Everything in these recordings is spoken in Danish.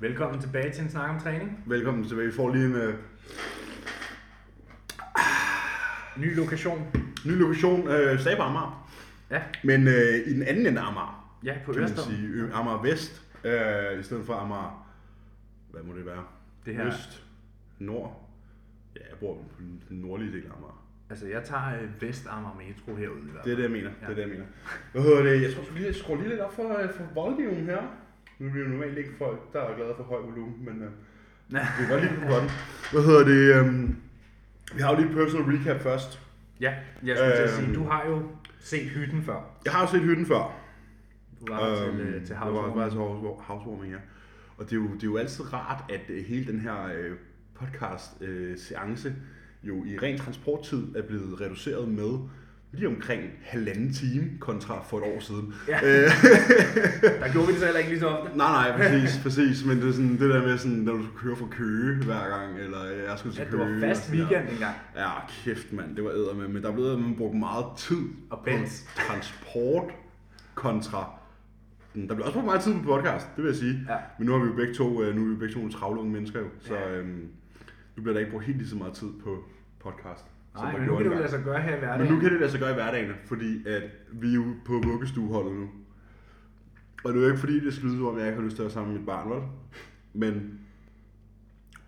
Velkommen tilbage til en snak om træning. Velkommen tilbage. Vi får lige en uh, Ny lokation. ny lokation, uh, Saber Amager. Ja, Men uh, i den anden ende af Amager, ja på kan man Ørsted. sige. Ø- Amager Vest, uh, i stedet for Amager, hvad må det være? Det her, Øst, Nord. Ja, jeg bor på den nordlige del af Amager. altså jeg tager øh, Vestamager Metro herude i hvert Det er det, jeg mener. Ja. Det er det, jeg mener. Hvad hedder det? Jeg tror, jeg lige skrue lige lidt op for, uh, for volumen her. Nu er vi jo normalt ikke folk, der er glade for høj volumen, men Ja. vi kan godt det på den. Hvad hedder det? Um, vi har jo lige et personal recap først. Ja, jeg skulle til at sige, Øhm. du har jo set hytten før. Jeg har jo set hytten før. Du var der til, øh, til jeg var, var housewarming. til house- housewarming, ja. Og det er, jo, det er jo altid rart, at øh, hele den her øh, podcast-seance jo i ren transporttid er blevet reduceret med lige omkring halvanden time kontra for et år siden. Ja. Øh, Der gjorde vi det så heller ikke lige så ofte. nej, nej, præcis, præcis. Men det er sådan, det der med, sådan, når du skulle køre fra Køge hver gang, eller jeg skulle til Ja, det Køge. var og fast sådan der. weekend engang. Ja, kæft mand, det var æder med, men der blev man brugt meget tid Og på transport kontra der blev også brugt meget tid på podcast, det vil jeg sige. Ja. Men nu har vi jo begge to, øh, nu er vi begge to nogle travle unge mennesker jo, så Ja. øhm, nu bliver der ikke brugt helt lige så meget tid på podcast. Nej, men nu kan det jo lade sig gøre her i hverdagen. Men nu kan det lade sig gøre i hverdagen, fordi at vi er jo på vuggestueholdet nu. Og det er jo ikke fordi, det skal lyde som om, jeg ikke har lyst til at være sammen med mit barn, vel? Men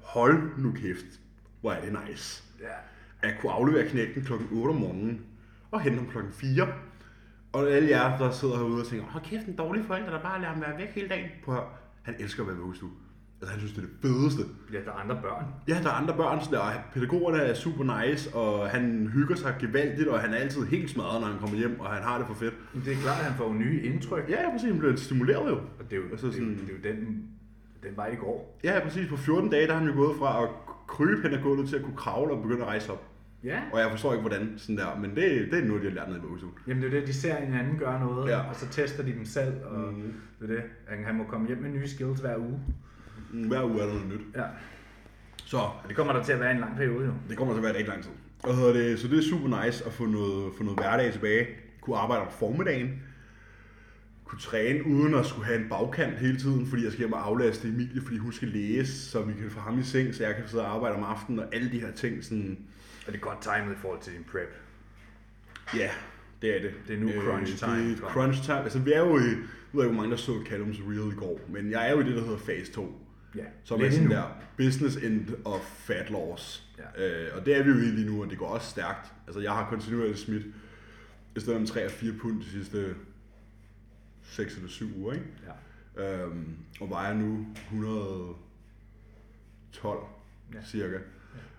hold nu kæft, hvor er det nice Ja. at kunne aflevere knægten klokken 8 om morgenen og hente ham klokken 4. Og alle jer, der sidder herude og tænker, hold kæft, en dårlig forælder, der bare lader ham være væk hele dagen. På han elsker at være vuggestue. Altså, han synes, det er det fedeste. ja, der er andre børn. Ja, der er andre børn, sådan der, og pædagogerne er super nice, og han hygger sig gevaldigt, og han er altid helt smadret, når han kommer hjem, og han har det for fedt. Men det er klart, at han får nye indtryk. Ja, ja, præcis, han bliver stimuleret jo. Og det er jo, Altså det er sådan- det er jo den, den vej, det går. Ja, præcis, på 14 dage, der har han jo gået fra at krybe hen ad gulvet til at kunne kravle og begynde at rejse op. Ja. Og jeg forstår ikke, hvordan sådan der, men det, det er noget, de har lært ned i vuggestuen. Jamen det er det, de ser en anden gøre noget, Ja. og så tester de dem selv, og Mhm. det er det. Han- Han må komme hjem med nye skills hver uge. Hver uge er der noget nyt. Ja. Så Og det kommer der til at være en lang periode jo. Det kommer til at være rigtig lang tid. Hvad hedder det? Så det er super nice at få noget, få noget hverdag tilbage. Kunne arbejde om formiddagen. Kunne træne uden at skulle have en bagkant hele tiden, fordi jeg skal hjem og aflaste Emilie, fordi hun skal læse, så vi kan få ham i seng, så jeg kan sidde og arbejde om aftenen, og alle de her ting. Sådan, Og det er godt timet i forhold til din prep. ja, det er det. Det er nu crunch time. Det er crunch time. Altså, vi er jo i, jeg ved ikke, hvor mange der så Callums Reel i går, men jeg er jo i det, der hedder phase 2. Ja, Som er sådan der business end of fat loss. Ja. Øh, og det er vi jo i lige nu, og det går også stærkt. Altså jeg har kontinuerligt smidt i stedet om 3 og 4 pund de sidste 6 eller 7 uger, ikke? Ja. Øhm, og vejer nu 112 Ja. cirka.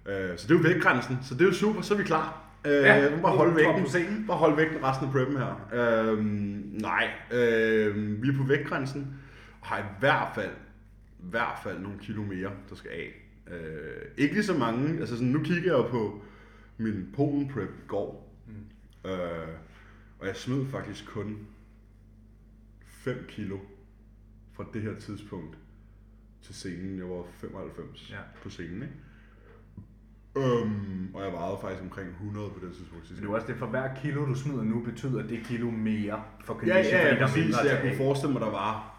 Ja. Øh, så det er jo vægtgrænsen, så det er jo super, så er vi klar. Øh, Ja, bare holde vægten. Bare holde vægten resten af preppen her. Øhm, nej, øh, vi er på vægtgrænsen, og har i hvert fald, hvert fald nogle kilo mere, der skal af. Øh, ikke lige så mange, altså sådan, nu kigger jeg jo på min Polen prep i går, Mm. øh, og jeg smed faktisk kun 5 kilo fra det her tidspunkt til scenen. Jeg var 95 Ja. på scenen, ikke? Øhm, og jeg vejede faktisk omkring 100 på det tidspunkt. Men det er også det, for hver kilo du smider nu, betyder det kilo mere for Ja, condition, ja, fordi ja, der er præcis. mindre jeg kunne forestille mig, der var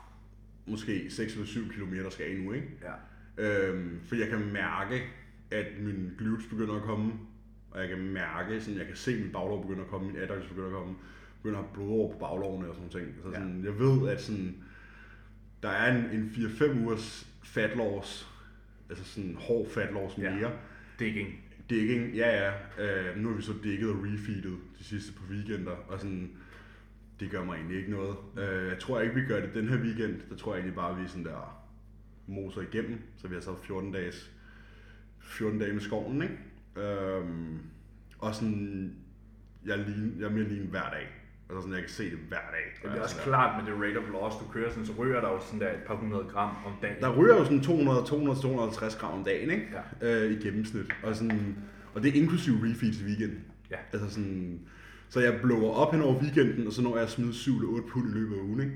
måske 6 eller 7 km, skal af nu, ikke? Ja. Øhm, for jeg kan mærke, at min glutes begynder at komme, og jeg kan mærke, sådan, jeg kan se, at min baglov begynder at komme, min adducts begynder at komme, begynder at have blod over på baglovene og sådan ting. Så Ja. sådan, jeg ved, at sådan, der er en, en 4-5 ugers fat loss, altså sådan hård fat loss Ja. mere. Digging. Digging, ja ja. Øh, nu har vi så dækket og refeedet de sidste par weekender, og sådan, det gør mig egentlig ikke noget. Øh, jeg tror ikke, vi gør det den her weekend. Der tror jeg egentlig bare, at vi sådan der moser igennem. Så vi har så 14 dages 14 dage med skoven, ikke? Øhm, og sådan, jeg lige, jeg er mere lige hver dag. Altså sådan, jeg kan se det hver dag. Det er Og også klart med det rate of loss, du kører sådan, så ryger der jo sådan der et par hundrede gram om dagen. Der ryger jo sådan 200, 200, 250 gram om dagen, ikke? Ja. Øh, I gennemsnit. Og, sådan, og det er inklusive refeeds i weekenden. Ja. Altså sådan, så jeg blower op hen over weekenden, og så når jeg smider 7 eller 8 pund i løbet af ugen, ikke?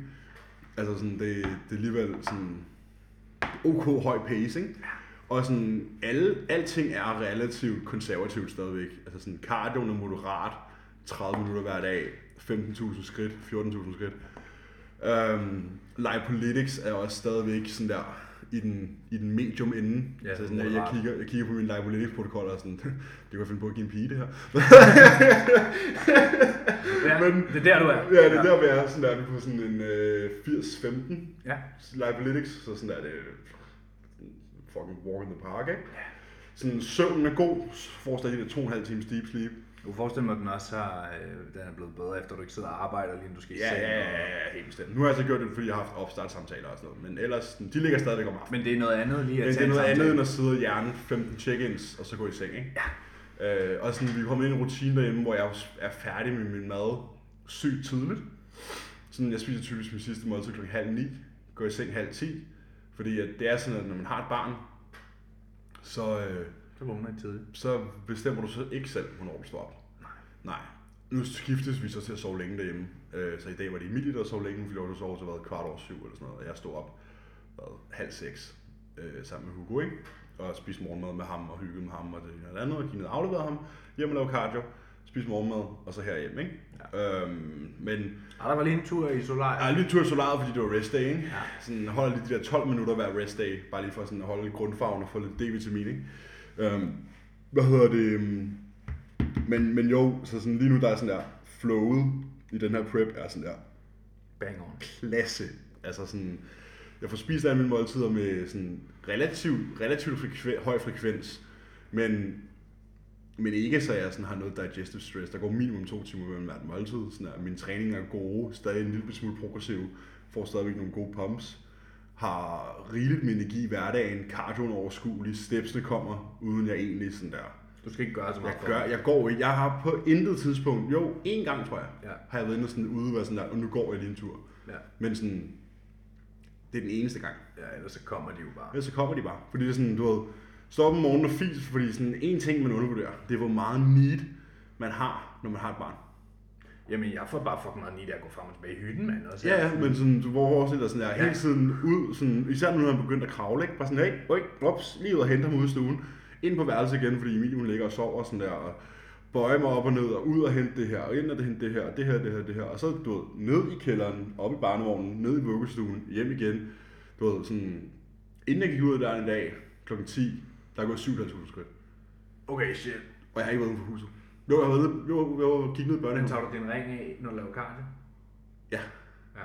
Altså sådan, det, det er alligevel sådan ok høj pace, ikke? Og sådan, alle, alting er relativt konservativt stadigvæk. Altså sådan, cardioen er moderat, 30 minutter hver dag, 15.000 skridt, 14.000 skridt. Um, Live Politics er også stadigvæk sådan der i den, i den medium ende. Ja, så sådan, jeg, jeg, kigger, jeg kigger på min live protokol og sådan, det kan jeg finde på at give en pige det her. Ja, Men- det er der, du er. Ja, det er der, vi er. Sådan der er vi på sådan en øh, 80-15 Ja. Live så sådan der er det fucking walk in the park, ikke? Sådan søvnen er god, forestil dig de der to og en halv times deep sleep. Du kan forestille mig, at den også har, øh, den er blevet bedre, efter du ikke sidder og arbejder, lige du skal i Ja, seng ja, ja, ja, helt bestemt. Nu har jeg så gjort det, fordi jeg har haft opstartssamtaler og sådan noget, men ellers, de ligger stadigvæk om aftenen. Men det er noget andet lige at Men det er noget andet samtale. end at sidde og hjerne 15 check-ins, og så gå i seng, ikke? Ja. Øh, og sådan, vi kommer ind i en rutine derhjemme, hvor jeg er færdig med min mad sygt tidligt. Sådan, jeg spiser typisk min sidste måltid klokken halv ni, går i seng halv ti, fordi at det er sådan, at når man har et barn, så, øh, Så vågner I tidligt. så bestemmer du så ikke selv, hvornår du står op. Nej. Nej. Nu skiftes vi så til at sove længe derhjemme. Øh, så i dag var det Emilie, der sov længe, fordi jeg sove til været kvart over syv eller sådan noget. Og jeg stod op hvad, halv seks øh, sammen med Hugo, ikke? Og spiste morgenmad med ham og hyggede med ham og det ene og det andet. Og gik ned og afleverede ham. Hjem og lavede cardio. Spiste morgenmad, og så herhjem, ikke? Ja. Øhm, men Ah, der var lige en tur i Solar. jeg har lige tur i solaret, fordi det var rest day, ikke? Ja. Sådan holder lige de der 12 minutter hver rest day, bare lige for sådan at holde grundfarven og få lidt D-vitamin, ikke? Øhm, hvad hedder det? øhm, Men, men jo, så sådan lige nu der er sådan der, flowet i den her prep er sådan der, Bang on. klasse. Altså sådan, jeg får spist alle mine måltider med sådan relativt, relativt frekven, høj frekvens, men, men ikke så jeg sådan har noget digestive stress. Der går minimum to timer mellem hvert måltid. Sådan at min træning er gode, stadig en lille smule progressiv, får stadigvæk nogle gode pumps, har rigeligt med energi i hverdagen, cardioen overskuelig, stepsene kommer, uden jeg egentlig sådan der. Du skal ikke gøre så meget Jeg, gør, jeg går ikke. Jeg har på intet tidspunkt, jo, en gang tror jeg, Ja. har jeg været sådan ude og sådan der, og nu går jeg lige en tur. Ja. Men sådan, det er den eneste gang. ja, ellers så kommer de jo bare. Ellers så kommer de bare. Fordi det er sådan, du ved, stå op om morgenen og fis, fordi sådan en ting, man undervurderer, det er, hvor meget need man har, når man har et barn. Jamen, jeg får bare fucking meget af at gå frem og tilbage i hytten, mand. Også. Ja, ja, men sådan, du hvor der sådan der, Ja. hele tiden ud, sådan, især nu når han begyndt at kravle, ikke? Bare sådan, hey, øj, ups, lige ud og hente ham ud i stuen, ind på værelset igen, fordi Emilie hun ligger og sover sådan der, og bøje mig op og ned, og ud og hente det her, og ind og hente det her, og det her, det her, det her, og så, du ved, ned i kælderen, op i barnevognen, ned i vuggestuen, hjem igen, du ved, sådan, inden jeg gik ud af døren i dag, klokken 10, der er gået 7.500 skridt, Okay, shit. og jeg har ikke været uden for huset. Jo, jeg har været nede, jo, jeg var kigget ned i børnehaven. tager du din ring af, når du laver cardio? Ja. Ja.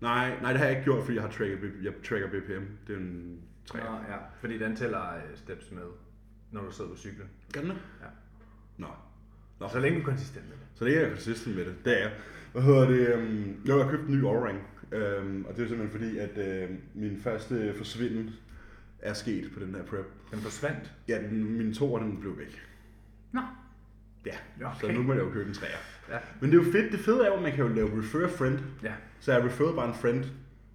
Nej, nej, det har jeg ikke gjort, fordi jeg har tracket, jeg tracker BPM. Det er en 3. Nå, ja. Fordi den tæller øh, steps med, når du sidder på cyklen. Gør den det? Ja. Nå. Nå. Så længe du er konsistent med det. Så det er jeg consistent med det. Det er jeg. Hvad hedder det? Um, jeg har købt en ny Aura-ring. Um, og det er simpelthen fordi, at uh, min første forsvinden er sket på den her prep. Den forsvandt. Ja, den, min toer, den blev væk. Nå. Ja, Ja, så okay. nu må jeg jo købe en træer. Ja. Men det er jo fedt. Det fede er jo, at man kan jo lave refer a friend. Ja. Så jeg referede bare en friend,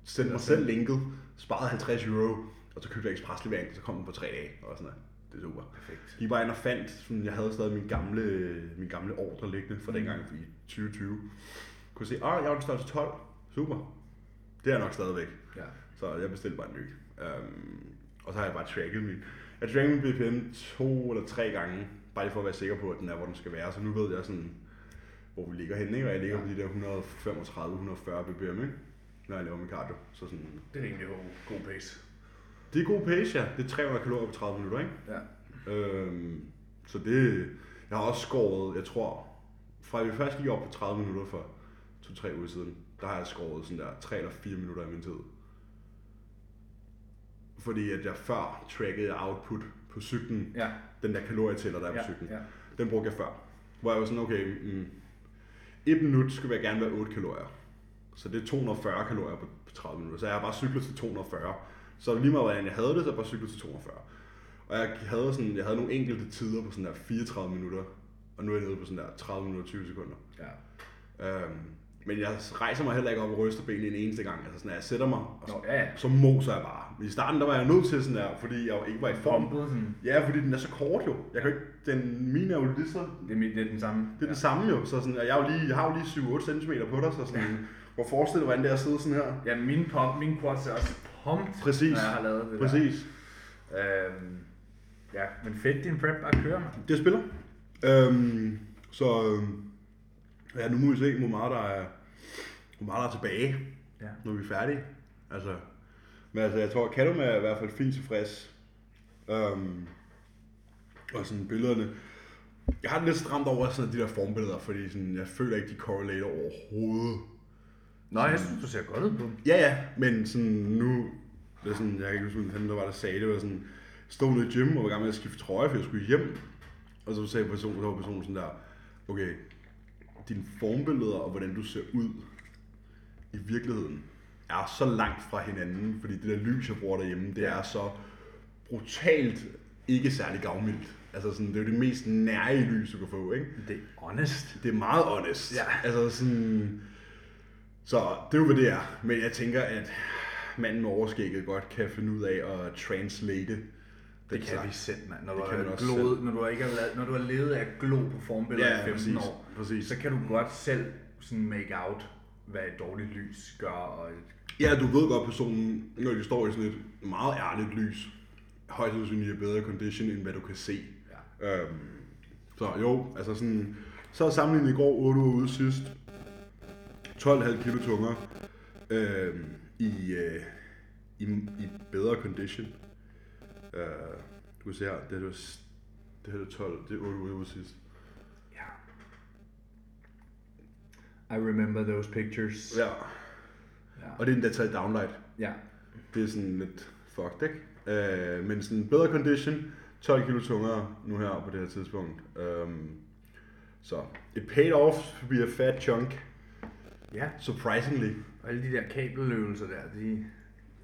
sendte mig selv linket, sparede 50 euro, og så købte jeg ekspreslevering, så kom den på tre dage, og sådan noget. Det er super. Perfekt. Gik bare ind og fandt, sådan, jeg havde stadig min gamle, min gamle ordre liggende fra Mm. dengang i 2020. Kunne se, ah, jeg var den størrelse 12. Super. Det er jeg nok stadigvæk. Ja. Så jeg bestilte bare en ny. Um, og så har jeg bare tracket min. Jeg tracket min BPM to eller tre gange, bare lige for at være sikker på, at den er, hvor den skal være. Så nu ved jeg sådan, hvor vi ligger henne, ikke? Og jeg ligger på de der 135-140 BPM, ikke? Når jeg laver min cardio. Så sådan, Det er god, god pace. det er god pace, ja. Det er 300 kalorier på 30 minutter, ikke? Ja. Øhm, så det, jeg har også skåret, jeg tror, fra vi først gik op på 30 minutter for 2-3 uger siden, der har jeg skåret sådan der 3 eller 4 minutter af min tid. Fordi at jeg før trackede output på cyklen, Ja. den der kalorietæller, der er på Ja. cyklen, ja. den brugte jeg før. Hvor jeg var sådan, okay, mm, et minut skal jeg gerne være 8 kalorier. Så det er 240 kalorier på på 30 minutter. Så jeg har bare cyklet til 240. Så lige meget hvordan jeg havde det, så jeg bare cyklet til 240. Og jeg havde, sådan, jeg havde nogle enkelte tider på sådan der 34 minutter. Og nu er jeg nede på sådan der 30 minutter og 20 sekunder. ja. Øhm, men jeg rejser mig heller ikke op og ryster benene en eneste gang. Altså sådan, at jeg sætter mig, og så, Nå, ja, ja. så moser jeg bare. I starten der var jeg nødt til sådan der, fordi jeg ikke var i form. Ja, fordi den er så kort jo. Jeg kan ikke, den, mine er jo lige så Det er, det er den samme. det er det samme jo, så sådan, og jeg, er jo lige, jeg har jo lige 7-8 cm på dig, så sådan, hvor forestil dig, hvordan det er at sidde sådan her. Ja, min pump, min quads er også pumped, Præcis. når jeg har lavet det Præcis. der. Øhm, ja, men fedt, din prep bare kører, man. Det spiller. Øhm, så øhm, ja, nu må vi se, hvor meget der er, hvor meget der er tilbage, Ja. når vi er færdige. Altså, Men altså, jeg tror, Kadum er i hvert fald fint tilfreds. Um, og sådan billederne. Jeg har det lidt stramt over sådan de der formbilleder, fordi sådan, jeg føler ikke, de correlater overhovedet. Nå, jeg synes, du ser godt ud på dem. Ja, ja, men sådan nu, det er sådan, jeg kan ikke huske, hvem der var, der sagde det, var sådan, stod nede i gym og var i gang med at skifte trøje, for jeg skulle hjem. Og så sagde personen, så var personen sådan der, okay, dine formbilleder og hvordan du ser ud i virkeligheden er så langt fra hinanden, fordi det der lys, jeg bruger derhjemme, det er så brutalt ikke særlig gavmildt. Altså sådan, det er jo det mest nære lys, du kan få, ikke? Det er honest. Det er meget honest. Ja. Altså sådan... Så det er jo, hvad det er. Men jeg tænker, at manden med overskægget godt kan finde ud af at translate. Det kan vi selv, mand. Når, Det du kan også gloet, når, du ikke har lavet, når du har levet af glo på formbilleder Ja, i 15 præcis. år, præcis. så kan du godt selv sådan make out, hvad et dårligt lys gør. Og Ja, du ved godt personen, når de står i sådan et meget ærligt lys, højst sandsynligt er bedre condition, end hvad du kan se. ja. Øhm, så jo, altså sådan, så sammenlignet i går, 8 uger ude sidst, 12,5 kilo tungere, øhm, i, øh, i, i bedre condition. Øh, du kan se her, det er, det det her er 12, det er 8 uger sidst. ja. I remember those pictures. Ja, Ja. og det er taget i downlight. ja. Det er sådan lidt fucked, ikke? Øh, men sådan bedre condition, 12 kilo tungere nu her på det her tidspunkt. Øhm, så it paid off to be a fat chunk, ja. surprisingly. Og alle de der kabeløvelser der, de,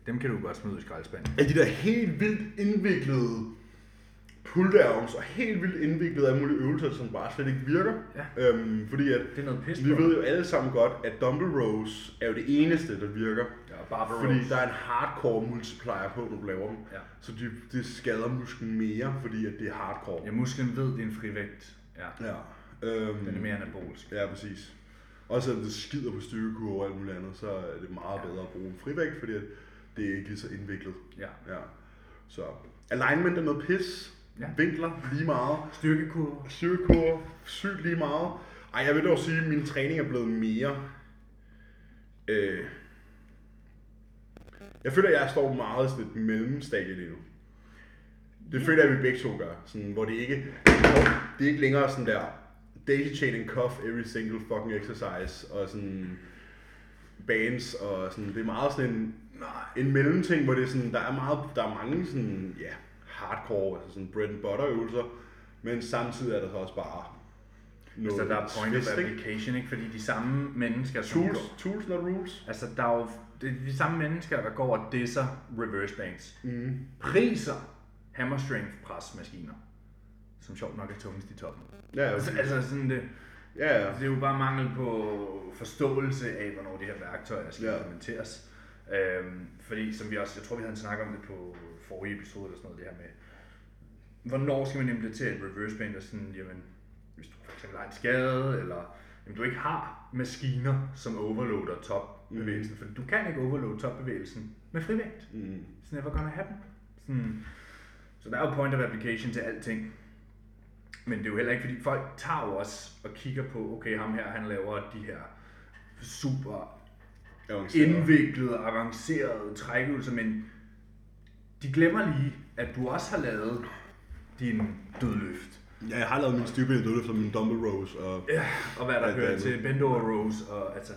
dem kan du godt smide i skraldespanden. Alle de der helt vildt indviklede pulldowns og helt vildt indviklede alle mulige øvelser, som bare slet ikke virker. Ja. Øhm, fordi at Det er noget pis vi ved jo alle sammen godt, at dumbbell rows er jo det eneste, der virker. Ja, barbell Fordi rows. der er en hardcore multiplier på, når du laver dem. Ja. Så de, det skader musklen mere, fordi at det er hardcore. Ja, musklen ved, det er en frivægt. Ja. Ja. Øhm, Den er mere anabolsk. Ja, præcis. Også selvom det skider på styrkekurve og alt muligt andet, så er det meget Ja. bedre at bruge en frivægt, fordi at det er ikke lige så indviklet. Ja. Ja. Så alignment er noget pis. Ja. Vinkler lige meget. Styrkekurve. Styrkekurve sygt lige meget. Ej, jeg vil dog sige, at min træning er blevet mere... Øh, jeg føler, at jeg står meget i sådan et mellemstadie lige nu. Det føler jeg, at vi begge to gør. Sådan, hvor det ikke, det er ikke længere sådan der daisy chain and cuff every single fucking exercise, og sådan bands, og sådan, det er meget sådan en, en mellemting, hvor det er sådan, der er meget, der er mange sådan, ja, hardcore, altså sådan bread and butter øvelser, men samtidig er der så også bare noget Så der er point of application, ikke? Fordi de samme mennesker, som Tools, går, tools not rules. altså der er jo det er de samme mennesker, der går og disser reverse banks. Mm. Priser hammer strength pres maskiner, som sjovt nok er tungest i toppen. Ja, Altså, altså sådan det, ja, ja. det er jo bare mangel på forståelse af, hvornår de her værktøjer skal ja. implementeres. Øhm, fordi som vi også, jeg tror vi havde en snak om det på forrige episode eller sådan noget, det her med, hvornår skal man implementere et reverse band, og sådan, jamen, hvis du for eksempel har en skade, eller jamen, du ikke har maskiner, som overloader topbevægelsen, for du kan ikke overloade topbevægelsen med frivægt. Mm. It's never gonna happen. Sådan, så der er jo point of application til alting. Men det er jo heller ikke, fordi folk tager jo også og kigger på, okay, ham her, han laver de her super Avanceret. indviklede, avancerede trækøvelser, men de glemmer lige, at du også har lavet din dødløft. Ja, jeg har lavet min styrbenet dødløft og min dumbbell rows, og Ja, og hvad der hører til bend over rows, og altså,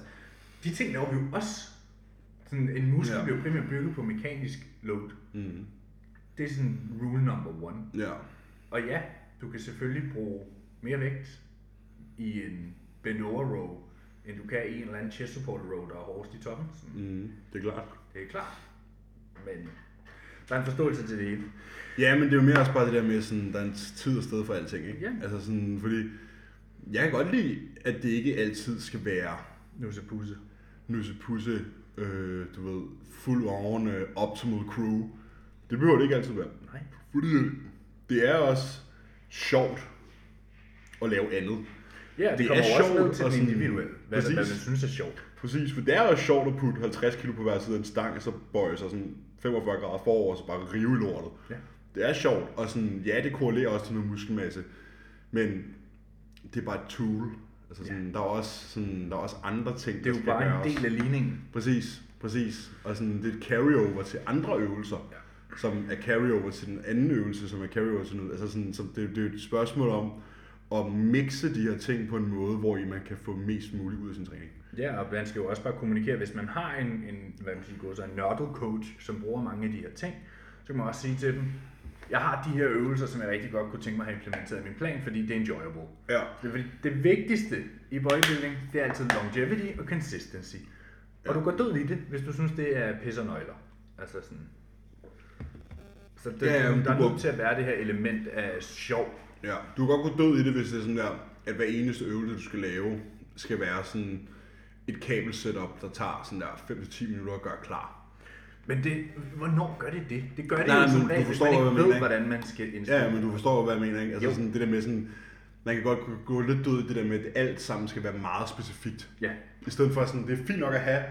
de ting laver vi jo også. Sådan, en muskel ja. bliver primært bygget på mekanisk load. mm. Det er sådan rule number one. ja. Og ja, du kan selvfølgelig bruge mere vægt i en bend over row, end du kan i en eller anden chest support row, der er hårdest i toppen. Sådan, Mm. det er klart. Det er klart. Men der er en forståelse til det hele. Ja, men det er jo mere også bare det der med, sådan, der er en tid og sted for alting, ikke? Ja. Altså sådan, fordi jeg kan godt lide, at det ikke altid skal være Nu så pusse. nusse-pusse, øh, du ved, full on øh, optimal crew. Det behøver det ikke altid være. Nej. Fordi det er også sjovt at lave andet. Ja, det, Det er også sjovt til og sådan- individuelle. Hvad, hvad man Præcis. synes er sjovt. Præcis, for det er også sjovt at putte 50 kilo på hver side af en stang, og så bøje sig sådan 45 grader forover, og så bare rive lortet. Ja. Det er sjovt, og sådan, ja, det korrelerer også til noget muskelmasse, men det er bare et tool. Altså sådan, der, er også, sådan, der er også andre ting, Det er jo bare en gøres. del af ligningen. Præcis, Præcis. Og sådan, det er et carryover til andre øvelser, Ja. ja. som er carryover til den anden øvelse, som er carryover til noget. Altså sådan, som det, det er jo et spørgsmål om at mixe de her ting på en måde, hvor I man kan få mest muligt ud af sin træning. Ja, og man skal jo også bare kommunikere, hvis man har en, en hvad man siger, så en nørdet coach, som bruger mange af de her ting, så kan man også sige til dem, jeg har de her øvelser, som jeg rigtig godt kunne tænke mig at have implementeret i min plan, fordi det er enjoyable. Ja. Det, det vigtigste i bodybuilding, det er altid longevity og consistency. Og Ja. du går død i det, hvis du synes, det er pis og nøgler. Altså sådan. Så det, Ja, ja, der er nødt til at være det her element af sjov. Ja, du kan godt gå død i det, hvis det er sådan der, at hver eneste øvelse, du skal lave, skal være sådan et kabelsetup, der tager sådan der 5-10 minutter at gøre klar. Men det, hvornår gør det det? Det gør det Nej, jo som du regel, hvis man hvad ikke ved, mener, hvordan man skal indstille. Ja, men du forstår, hvad jeg mener, ikke? Altså Jo. sådan det der med sådan, man kan godt gå- gå lidt død i det der med, at alt sammen skal være meget specifikt. Ja, I stedet for sådan, det er fint nok at have,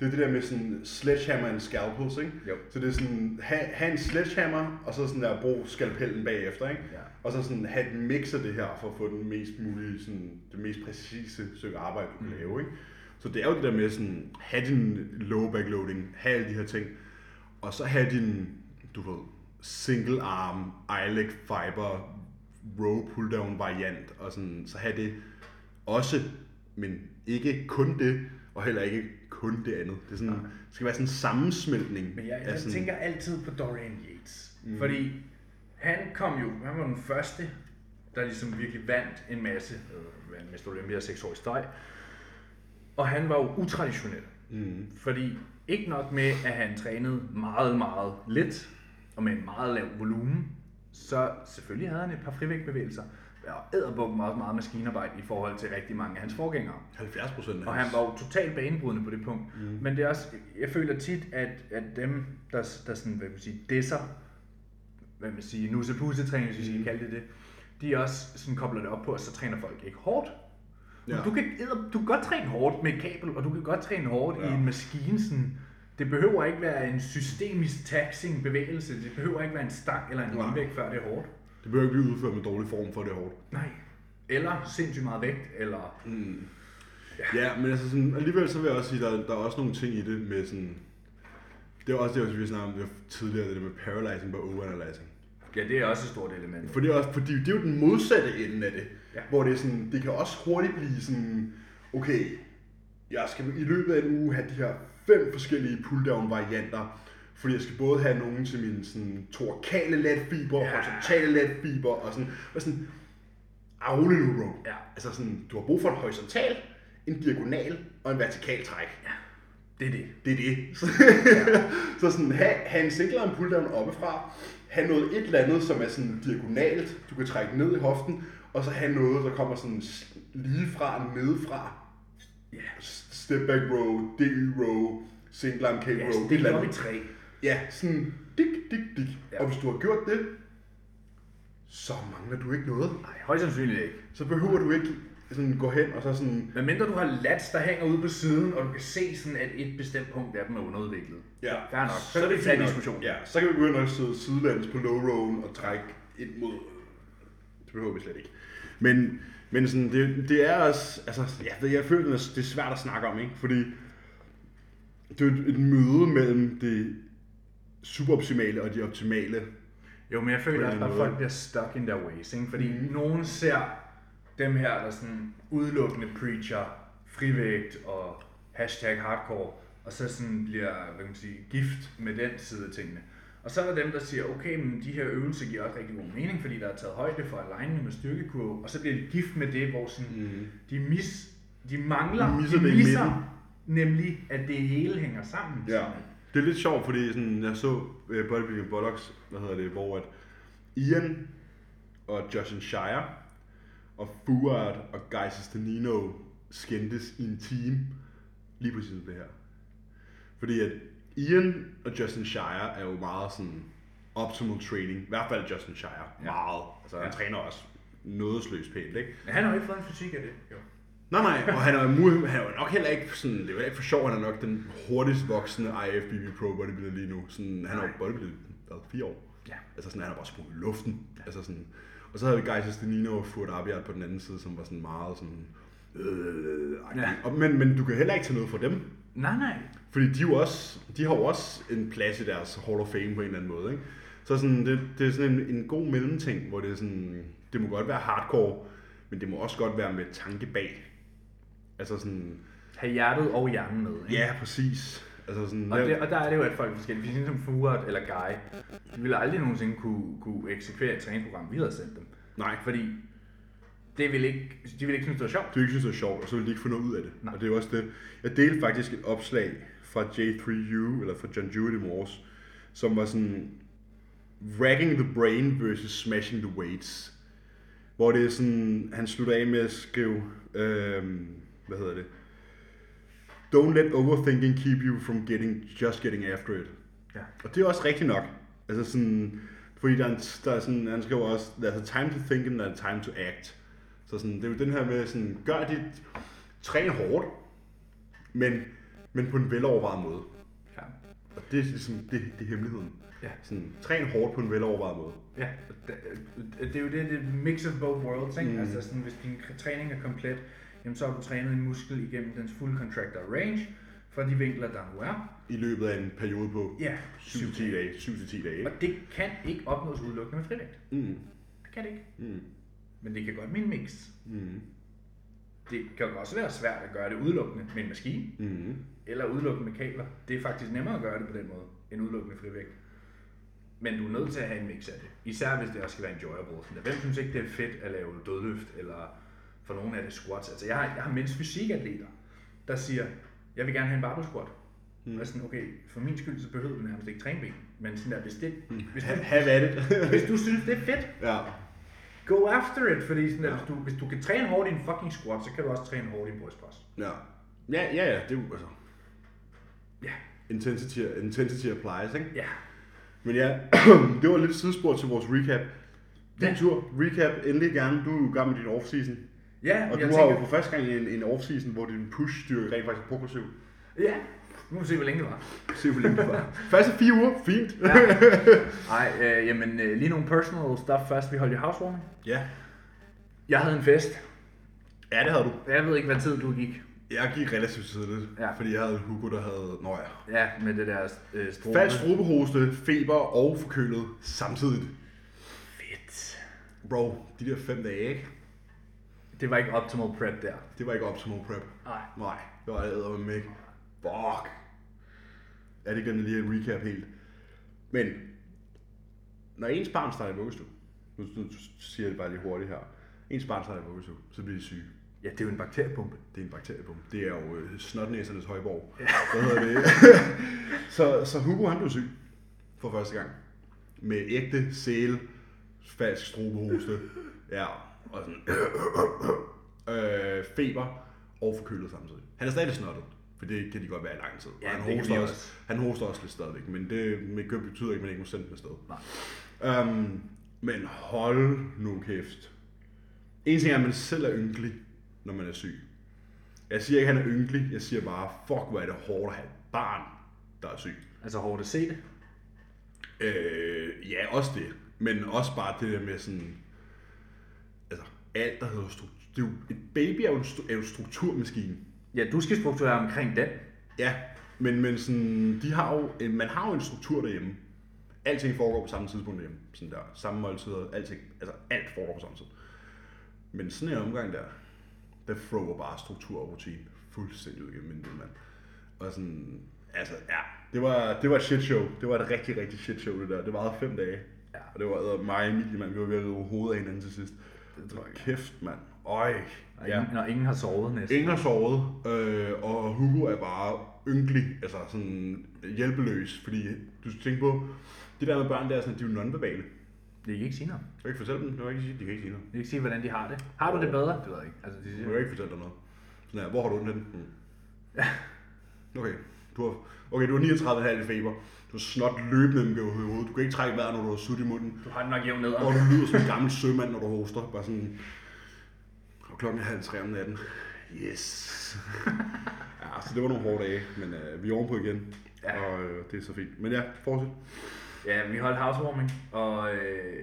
det er det der med sådan sledgehammer and scalpels, ikke? Jo. Så det er sådan, have, have en sledgehammer, og så sådan der, brug skalpellen bagefter, ikke? Ja. Og så sådan have et mix af det her, for at få den mest mulige, sådan, det mest præcise stykke arbejde, du kan Mm. lave, ikke? Så det er jo det der med sådan, have din low backloading, have alle de her ting, og så have din, du ved, single arm, leg fiber, row pull down variant, og sådan, så have det også, men ikke kun det, og heller ikke kun det andet. Det, er sådan, det skal være sådan en sammensmeltning. men jeg, jeg sådan, tænker altid på Dorian Yates. Mm. Fordi han kom jo, han var den første, der ligesom virkelig vandt en masse, øh, vandt Mr. Olympia 6 år i streg. Og han var jo utraditionel. Mm. Fordi ikke nok med, at han trænede meget, meget lidt, og med en meget lav volumen, så selvfølgelig havde han et par frivægtbevægelser, og æderbuk meget, meget maskinarbejde i forhold til rigtig mange af hans forgængere. 70 procent Og han var jo totalt banebrydende på det punkt. Mm. Men det er også, jeg føler tit, at, at dem, der, der sådan, hvad man sige, disser, hvad man sige, nusse træning, hvis vi skal Mm. kalde det det, de også sådan kobler det op på, at så træner folk ikke hårdt. Ja. Ja. Du, kan, du kan godt træne hårdt med et kabel, og du kan godt træne hårdt ja. i Ja. en maskine. Sådan. Det behøver ikke være en systemisk taxing bevægelse. Det behøver ikke være en stang eller en håndvægt, før det er hårdt. Det behøver ikke blive udført med dårlig form, for det er hårdt. Nej. Eller sindssygt meget vægt, eller... Mm. Ja, men altså sådan, alligevel så vil jeg også sige, der, der er også nogle ting i det med sådan... Det er også det, vi snakkede om det tidligere, det der med paralyzing og overanalyzing. Ja, det er også et stort element. For det er, også, fordi det er jo den modsatte ende af det. Ja. Hvor det er sådan, det kan også hurtigt blive sådan, okay, jeg skal i løbet af en uge have de her fem forskellige pull-down varianter, fordi jeg skal både have nogen til mine sådan, torkale latfiber, Ja. ja. horisontale latfiber, og sådan, og sådan, afle nu, bro. Ja. Altså sådan, du har brug for en horisontal, en diagonal og en vertikal træk. Det er det. Det er det. så sådan, have, have en single arm pull down oppefra, have noget et eller andet, som er sådan diagonalt, du kan trække ned i hoften, og så have noget, der kommer sådan lige fra, nedefra. Ja. Step back row, DY row, single arm K Ja, row, så et det er op i tre. Ja, sådan dik, dik, dik. Ja. Og hvis du har gjort det, så mangler du ikke noget. Nej, højst sandsynligt ikke. Så behøver du ikke sådan gå hen og så sådan, Men mindre du har lats, der hænger ude på siden, og du kan se sådan, at et bestemt punkt af dem er underudviklet. Ja, Fair nok. Så, så kan vi tage diskussionen. Ja, så kan vi begynde at sidde sidelands på low rowen og trække ind mod... Det behøver vi slet ikke. Men, men sådan, det, det er også... Altså, jeg, jeg føler, det er svært at snakke om, ikke? Fordi det er et møde mellem det suboptimale og de optimale. Jo, men jeg føler også at folk bliver stuck in their ways. Ikke? Fordi mm. nogen ser dem her, der sådan udelukkende preacher frivægt og hashtag hardcore, og så sådan bliver hvad kan man sige, gift med den side af tingene. Og så er der dem, der siger, okay, men de her øvelser giver også rigtig god mening, fordi der er taget højde for alignment med styrkekurve, og så bliver de gift med det, hvor sådan, Mm. de, mis, de mangler, De misser de misser nemlig, at det hele hænger sammen. Ja. Det er lidt sjovt, fordi sådan, jeg så uh, Bodybuilding Bullocks, hvad hedder det, hvor at Ian og Justin Shire og Fuad og Guy Stanino skændtes i en team lige præcis om det her. Fordi at Ian og Justin Shire er jo meget sådan optimal training, i hvert fald Justin Shire, Ja. meget. Altså han Ja. træner også nådesløst pænt, ikke? Men han har jo ikke fået en fysik af det. Jo. Nej, nej, og han er, mu- han er nok heller ikke sådan, det er ikke for sjov, han er nok den hurtigst voksende IFBB Pro bodybuilder lige nu. Sådan, han har jo hvad, fire år. Ja. Altså sådan, han har bare sprunget i luften. Ja. Altså sådan, og så havde vi Geis Stenino og Furt Abiat på den anden side, som var sådan meget sådan... Øh, Ja. og, men, men du kan heller ikke tage noget fra dem. Nej, nej. Fordi de, er jo også, de har jo også en plads i deres Hall of Fame på en eller anden måde. Ikke? Så sådan, det, det er sådan en, en god mellemting, hvor det er sådan, det må godt være hardcore, men det må også godt være med tanke bag. Altså sådan, Have hjertet og hjernen med. Ikke? ja, præcis. Altså sådan, Og, det, og der er det jo, at folk er forskellige. Hvis som Furet eller Guy, de ville aldrig nogensinde kunne, kunne eksekvere et træningsprogram, vi havde sendt dem. nej, Fordi det ville ikke, de ville ikke synes, det var sjovt. du ikke synes, det er sjovt, og så vil de ikke få noget ud af det. Nej. Og det er jo også det. Jeg delte faktisk et opslag fra J3U, eller fra John Jewett i morges, som var sådan, Racking the Brain versus Smashing the Weights. Hvor det er sådan, han slutter af med at skrive, øhm, hvad hedder det? Don't let overthinking keep you from getting, just getting after it. Ja. Og det er også rigtigt nok. Altså sådan, fordi der er, en, der er sådan, han skriver også, there's a time to think and there's a time to act. Så sådan, det er jo den her med sådan, gør dit, træn hårdt, men, men på en velovervejet måde. Ja. Og det er ligesom, det, det er hemmeligheden. Ja. Sådan, træn hårdt på en velovervejet måde. Ja, det, det er jo det, det mix of both worlds, ikke? Mm. Mm. Altså sådan, hvis din træning er komplet, jamen så har du trænet en muskel igennem dens full contractor range, fra de vinkler, der nu er. I løbet af en periode på Ja, 7-10 dage. 7-10 dage. Og det kan ikke opnås udelukkende med frivægt. Mm. Det kan det ikke. Mm. Men det kan godt med en mix. Mm. Det kan også være svært at gøre det udelukkende med en maskine, Mm. eller udelukkende med kabler. Det er faktisk nemmere at gøre det på den måde, end udelukkende med frivægt. Men du er nødt til at have en mix af det. Især hvis det også skal være enjoyable. Hvem synes ikke, det er fedt at lave dødløft, eller for nogle af det squats? Altså, jeg har, jeg har mindst fysikatleter, der siger, jeg vil gerne have en barbell squat. Mm. Og sådan, okay, for min skyld, så behøver du nærmest ikke træne ben. Men sådan der, hvis, det, hvis, du, Have at it. hvis du synes, det er fedt, ja. go after it. Fordi sådan der, Ja. hvis, du, hvis du kan træne hårdt i en fucking squat, så kan du også træne hårdt i en brystpres. Ja. Ja, ja, ja, det er jo altså... Ja. Intensity, intensity applies, ikke? Ja, Men ja, det var lidt sidespor til vores recap. Din Ja. tur, recap, endelig gerne. Du er jo gammel i din off-season. Ja Og du jeg har tænker, jo for første gang en, en off-season, hvor din push-styrke rent faktisk er progressiv. Ja, nu må vi se, hvor længe det var. Se hvor længe det var. Første fire uger, fint. Ja. Ej, øh, jamen øh, lige nogle personal stuff først. Vi holdt jo housewarming. ja. Jeg havde en fest. Ja, det havde du. Jeg ved ikke, hvad tid du gik. Jeg gik relativt tidligt, Ja. fordi jeg havde Hugo, der havde, nå ja, Ja, med det der øh, strobe. falsk strobehoste, feber og forkølet samtidig. Fedt. Bro, de der fem dage, ikke? Det var ikke optimal prep der. Det var ikke optimal prep. Nej. Nej, det var æder med mig. Fuck. Ja, det glemte lige en recap helt. Men, når ens barn starter i vuggestue, nu, nu siger jeg det bare lige hurtigt her. Ens barn starter i vuggestue, så bliver de syge. Ja, det er jo en bakteriepumpe. Det er en bakteriebom. Det er jo øh, snotnæsernes højborg. Hvad hedder det? så, så Hugo han blev syg for første gang. Med ægte sæl, falsk strobehoste, ja, og sådan, øh, feber og forkølet samtidig. Han er stadig snottet, for det kan de godt være i lang tid. Ja, Og han, hoster også, også. han hoster også lidt stadigvæk, men det med køb betyder ikke, at man ikke må sende den afsted. Nej. Um, men hold nu kæft. En ting er, at man selv er ynkelig, når man er syg. Jeg siger ikke, at han er ynkelig. Jeg siger bare, fuck, hvor er det hårdt at have et barn, der er syg. Altså hårdt at se det. Øh, ja, også det. Men også bare det der med sådan... Alt der hedder struktur. Et baby er jo en, er jo en strukturmaskine. Ja, du skal strukturere omkring den. Ja, men, men sådan, de har jo, en- man har jo en struktur derhjemme. Alting foregår på samme tidspunkt derhjemme. Sådan der, samme måltider, alting, altså alt foregår på samme tid. Men sådan en omgang der, der thrower bare struktur og rutine fuldstændig ud igennem min lille mand. Og sådan, altså ja, det var, det var et shit show. Det var et rigtig, rigtig shit show det der. Det varede fem dage. Ja. Og det var mig og Emilie, mand. Vi var ved at rive hovedet af hinanden til sidst. Det tror jeg. Kæft, mand. Øj. Og ingen, når ingen har sovet næsten. Ingen har sovet, øh, og Hugo er bare ynkelig, altså sådan hjælpeløs, fordi du skal tænke på, det der med børn, der er sådan, de er nonverbale. Det kan ikke sige noget. Du kan ikke fortælle dem, du kan ikke sige, de kan ikke sige noget. Det kan ikke sige, hvordan de har det. Har du det bedre? Det ved jeg ikke. Altså, de Du siger, kan ikke fortælle dig noget. Sådan her, hvor har du henne? Hmm. Okay, du har, okay, du har 39,5 i feber. Du snot løbende med hovedet. Du kan ikke trække vejret, når du har sut i munden. du har det nok jævnt ned. Og du lyder som en gammel sømand, når du hoster. Bare sådan... Og klokken er halv tre om natten. Yes. ja, så det var nogle hårde dage, men øh, vi er ovenpå igen. Ja. Og øh, det er så fint. Men ja, fortsæt. Ja, vi holdt housewarming, og øh,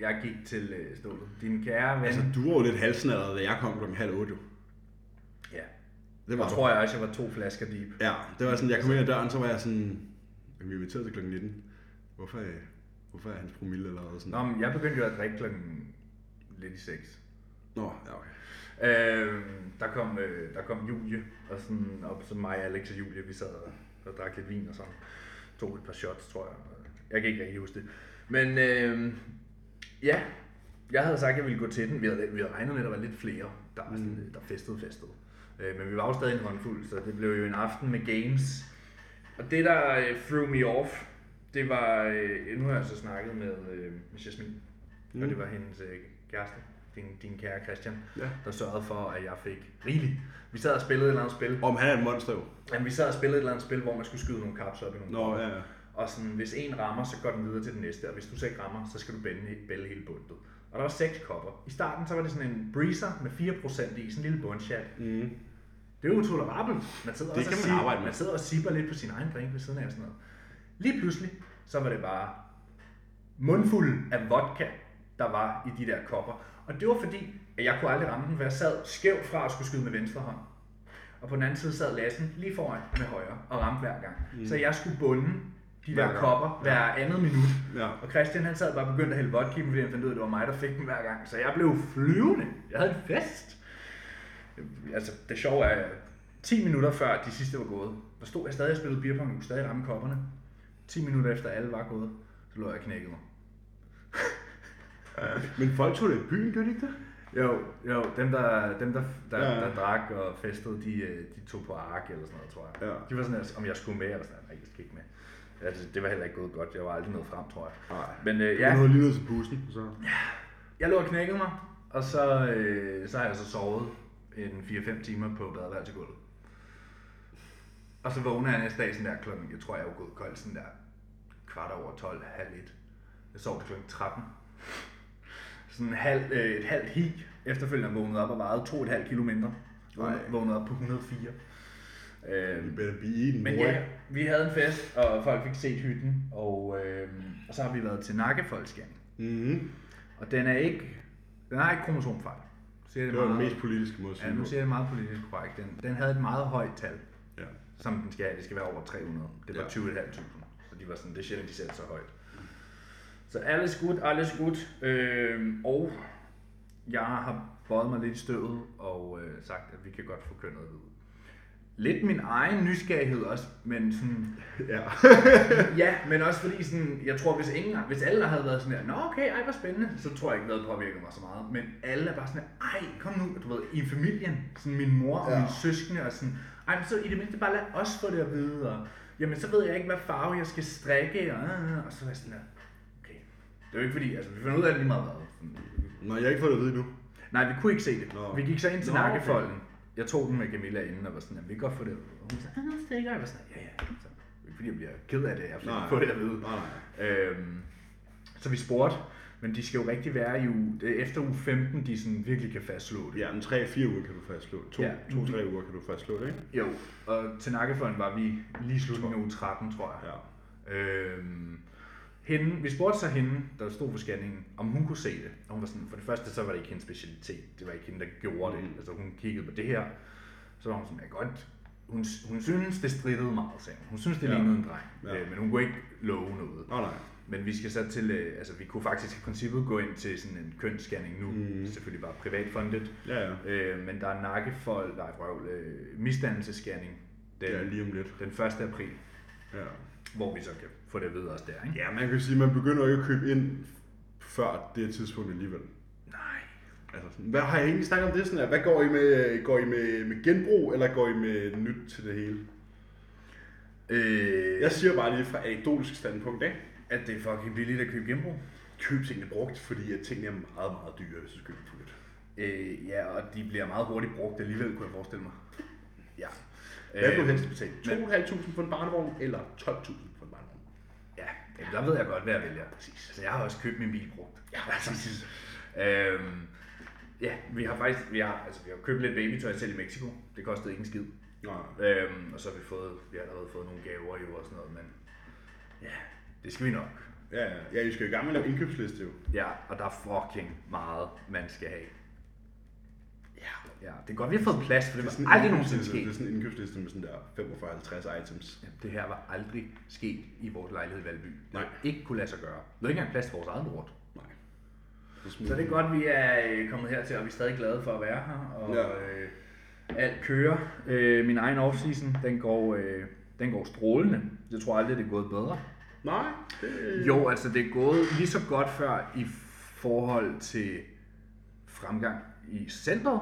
jeg gik til øh, stålet. Din kære ven. Altså, du var jo lidt halsnadret, da jeg kom klokken halv otte. ja. Det var Og tror jeg også, jeg var to flasker deep. Ja, det var sådan, jeg kom ind ad døren, så var jeg sådan, vi er inviteret til klokken 19. Hvorfor, er- hvorfor er hans promille allerede sådan? Nå, men jeg begyndte jo at drikke klokken lidt i seks. Nå ja, okay. Øh, der, kom, øh, der kom Julie, og sådan, op så mig, Alex og Julie, vi sad og, og drak lidt vin og sådan. Tog et par shots, tror jeg. Jeg kan ikke rigtig huske det. Men øh, ja, jeg havde sagt, at jeg ville gå til den. Vi havde, vi havde regnet med, at der var lidt flere, der, var sådan, der festede festede. Øh, men vi var jo stadig en håndfuld, så det blev jo en aften med games. Og det, der øh, threw me off, det var, øh, nu har jeg så snakket med, øh, med Jasmine, mm. og det var hendes øh, kæreste, din, din kære Christian, Ja. der sørgede for, at jeg fik rigeligt. Vi sad og spillede et eller andet spil. Om han er et monster jo. Jamen, vi sad og spillede et eller andet spil, hvor man skulle skyde nogle kaps op i nogle Nå, ja, ja. Og sådan, hvis en rammer, så går den videre til den næste, og hvis du så ikke rammer, så skal du bælge, bælge hele bundet. Og der var seks kopper. I starten så var det sådan en breezer med 4% i, sådan en lille bundchat. Mm. Det er jo tolerabelt. Man sidder Det også kan og man sipper- arbejde med. Man sidder og sipper lidt på sin egen drink ved siden af og sådan noget. Lige pludselig, så var det bare mundfuld af vodka, der var i de der kopper. Og det var fordi, at jeg kunne aldrig ramme den, for jeg sad skævt fra at skulle skyde med venstre hånd. Og på den anden side sad Lassen lige foran med højre og ramte hver gang. Mm. Så jeg skulle bunde de Hver der gang. kopper hver andet minut. Ja. Og Christian han sad bare og begyndte at hælde vodka fordi han fandt ud af, at det var mig, der fik dem hver gang. Så jeg blev flyvende. Jeg havde en fest. Altså, det sjove er, at 10 minutter før de sidste var gået, der stod jeg stadig og spillede beerpong, kunne stadig ramme kopperne. 10 minutter efter alle var gået, så lå jeg og knækkede mig. Men folk tog det i byen, gør de ikke det? Jo, jo, dem der, dem der, der, Ja, ja, ja. der drak og festede, de, øh, de tog på ark eller sådan noget, tror jeg. Ja. De var sådan, om jeg skulle med, eller sådan, nej, jeg skal ikke med. Ja, det, det var heller ikke gået godt, jeg var aldrig nået frem, tror jeg. Nej. Men øh, Ja. ja, Du nåede lige ned til bussen, så. Jeg lå og knækkede mig, og så, øh, så har jeg så sovet en 4-5 timer på badeværelsegulvet. Og så vågner jeg næste dag sådan der klokken, jeg tror jeg er jo gået kold sådan der kvart over 12, halv et. Jeg sov til klokken 13. Sådan halv, øh, et halvt hi efterfølgende vågnede op og vejede 2,5 kilo mindre. Vågnede, op på 104. Øh, You better be eating, men boy. ja, vi havde en fest, og folk fik set hytten, og, øh, og så har vi været til nakkefoldscanning. Mm-hmm. Og den er ikke, den har ikke kromosomfejl. Siger jeg Det var den meget- mest politiske måde at sige Ja, nu siger det meget politisk korrekt. Den, den havde et meget højt tal, Ja. som den skal have. Det skal være over 300. Det var Ja. 20.500. Så de var sådan, det er sjældent, de sætter så højt. Så alles godt, alles godt. Øh, og jeg har bøjet mig lidt i støvet og øh, sagt, at vi kan godt få kønnet ud. Lidt min egen nysgerrighed også, men sådan, Ja. Ja, men også fordi sådan, jeg tror, hvis, ingen, hvis alle havde været sådan her, nå okay, ej, hvor spændende, så tror jeg ikke, det påvirket mig så meget. Men alle er bare sådan her, ej, kom nu, du ved, i familien, sådan min mor og Ja. mine søskende, og sådan, ej, men så i det mindste bare lad os få det at vide, og jamen, så ved jeg ikke, hvad farve jeg skal strikke, og, øh, og så er jeg sådan her, okay. Det er jo ikke fordi, altså, vi finder ud af det lige meget hvad. Nå, jeg har ikke fået det at vide endnu. Nej, vi kunne ikke se det. Nå. Vi gik så ind til Nå, okay. Jeg tog den med Camilla inden og var sådan, at vi kan godt få det. Og hun sagde, ah, stikker. Jeg var sådan, ja, ja. Så, det ikke fordi jeg bliver ked af det, jeg Nej. får det at vide. Nej, nej. Øhm, så vi spurgte, men de skal jo rigtig være i uge, det er efter uge 15, de sådan virkelig kan fastslå det. Ja, en 3-4 uger kan du fastslå. To, Ja. to, tre uger kan du fastslå det, ikke? Jo, og til nakkefolden var vi lige slutningen af uge 13, tror jeg. Ja. Øhm, hende, vi spurgte så hende, der stod for scanningen, om hun kunne se det. Og hun var sådan, for det første så var det ikke hendes specialitet. Det var ikke hende, der gjorde det. Altså hun kiggede på det her. Så var hun sådan, ja godt. Hun, hun synes, det strittede meget, sagde hun. Hun synes, det Ja. lignede en dreng. Ja. Øh, men hun kunne ikke love noget. Nå, nej. Men vi skal så til, øh, altså vi kunne faktisk i princippet gå ind til sådan en kønsscanning nu. Mm. Selvfølgelig bare privatfundet. Ja, ja. Øh, men der er nakkefold, nej, vrøvl, øh, misdannelsesscanning den, Ja, lige om lidt. den 1. april, Ja. Hvor vi så kan få det at vide også der, ikke? ja, man kan sige, at man begynder ikke at købe ind før det tidspunkt alligevel. Nej. Altså, sådan, hvad har I egentlig snakket om det sådan her? Hvad går I med? Går I med, med genbrug, eller går I med nyt til det hele? Øh, Jeg siger bare lige fra anekdotisk standpunkt, ikke? at det er fucking billigt at købe genbrug. Køb tingene brugt, fordi at tingene er meget, meget dyre, hvis du køber dem. Øh, ja, og de bliver meget hurtigt brugt alligevel, kunne jeg forestille mig. Ja. Hvad vil du Øh, helst betale? men- 2.500 for en barnevogn, eller 12.000 for en barnevogn? Ja, jamen, der ved jeg godt, hvad jeg vælger. Præcis. Altså, jeg har også købt min bil brugt. Ja, præcis. Øhm, ja, vi har faktisk vi har, altså, vi har købt lidt babytøj selv i Mexico. Det kostede ikke en skid. Nej. Øhm, og så har vi fået, vi har allerede fået nogle gaver jo og sådan noget, men ja, det skal vi nok. Ja, ja. ja, I skal jo i gang med at indkøbsliste jo. Ja, og der er fucking meget, man skal have. Ja. Det er godt, vi har fået plads, for det Det er var aldrig en nogensinde sket. Det er sådan en indkøbsliste med sådan der 45-50 items. Ja, det her var aldrig sket i vores lejlighed i Valby. Det Nej. Ikke kunne lade sig gøre. Vi havde ikke engang plads til vores eget lort. Nej. Så det er godt, vi er øh, kommet hertil, og vi er stadig glade for at være her. Og ja. øh, alt kører. Øh, min egen off-season, den går, øh, den går strålende. Jeg tror aldrig, det er gået bedre. Nej. Det... Jo, altså det er gået lige så godt før i forhold til fremgang i centret,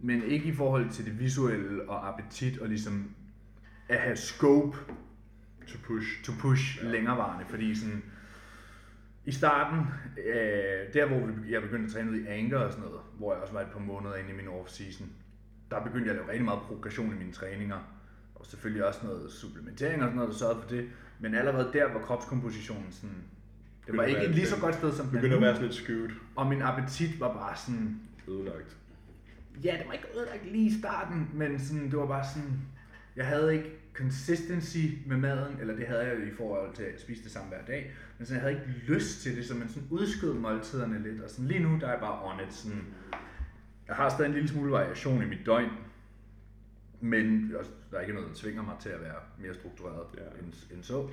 men ikke i forhold til det visuelle og appetit og ligesom at have scope To push. to push ja. længerevarende, fordi sådan i starten, øh, der hvor jeg begyndte at træne ud i Anker og sådan noget, hvor jeg også var et par måneder inde i min off-season, der begyndte jeg at lave rigtig meget progression i mine træninger, og selvfølgelig også noget supplementering og sådan noget, der sørgede for det, men allerede der var kropskompositionen sådan, det var Begyndte ikke et lige så godt sted som den Begynder at være sådan lidt skewed. og min appetit var bare sådan, Ødelagt. Ja, det var ikke ødelagt lige i starten, men sådan, det var bare sådan, jeg havde ikke consistency med maden, eller det havde jeg jo i forhold til at spise det samme hver dag, men sådan, jeg havde ikke lyst til det, så man sådan udskød måltiderne lidt, og sådan lige nu, der er jeg bare on it, sådan, jeg har stadig en lille smule variation i mit døgn, men der er ikke noget, der tvinger mig til at være mere struktureret Ja. end, end så,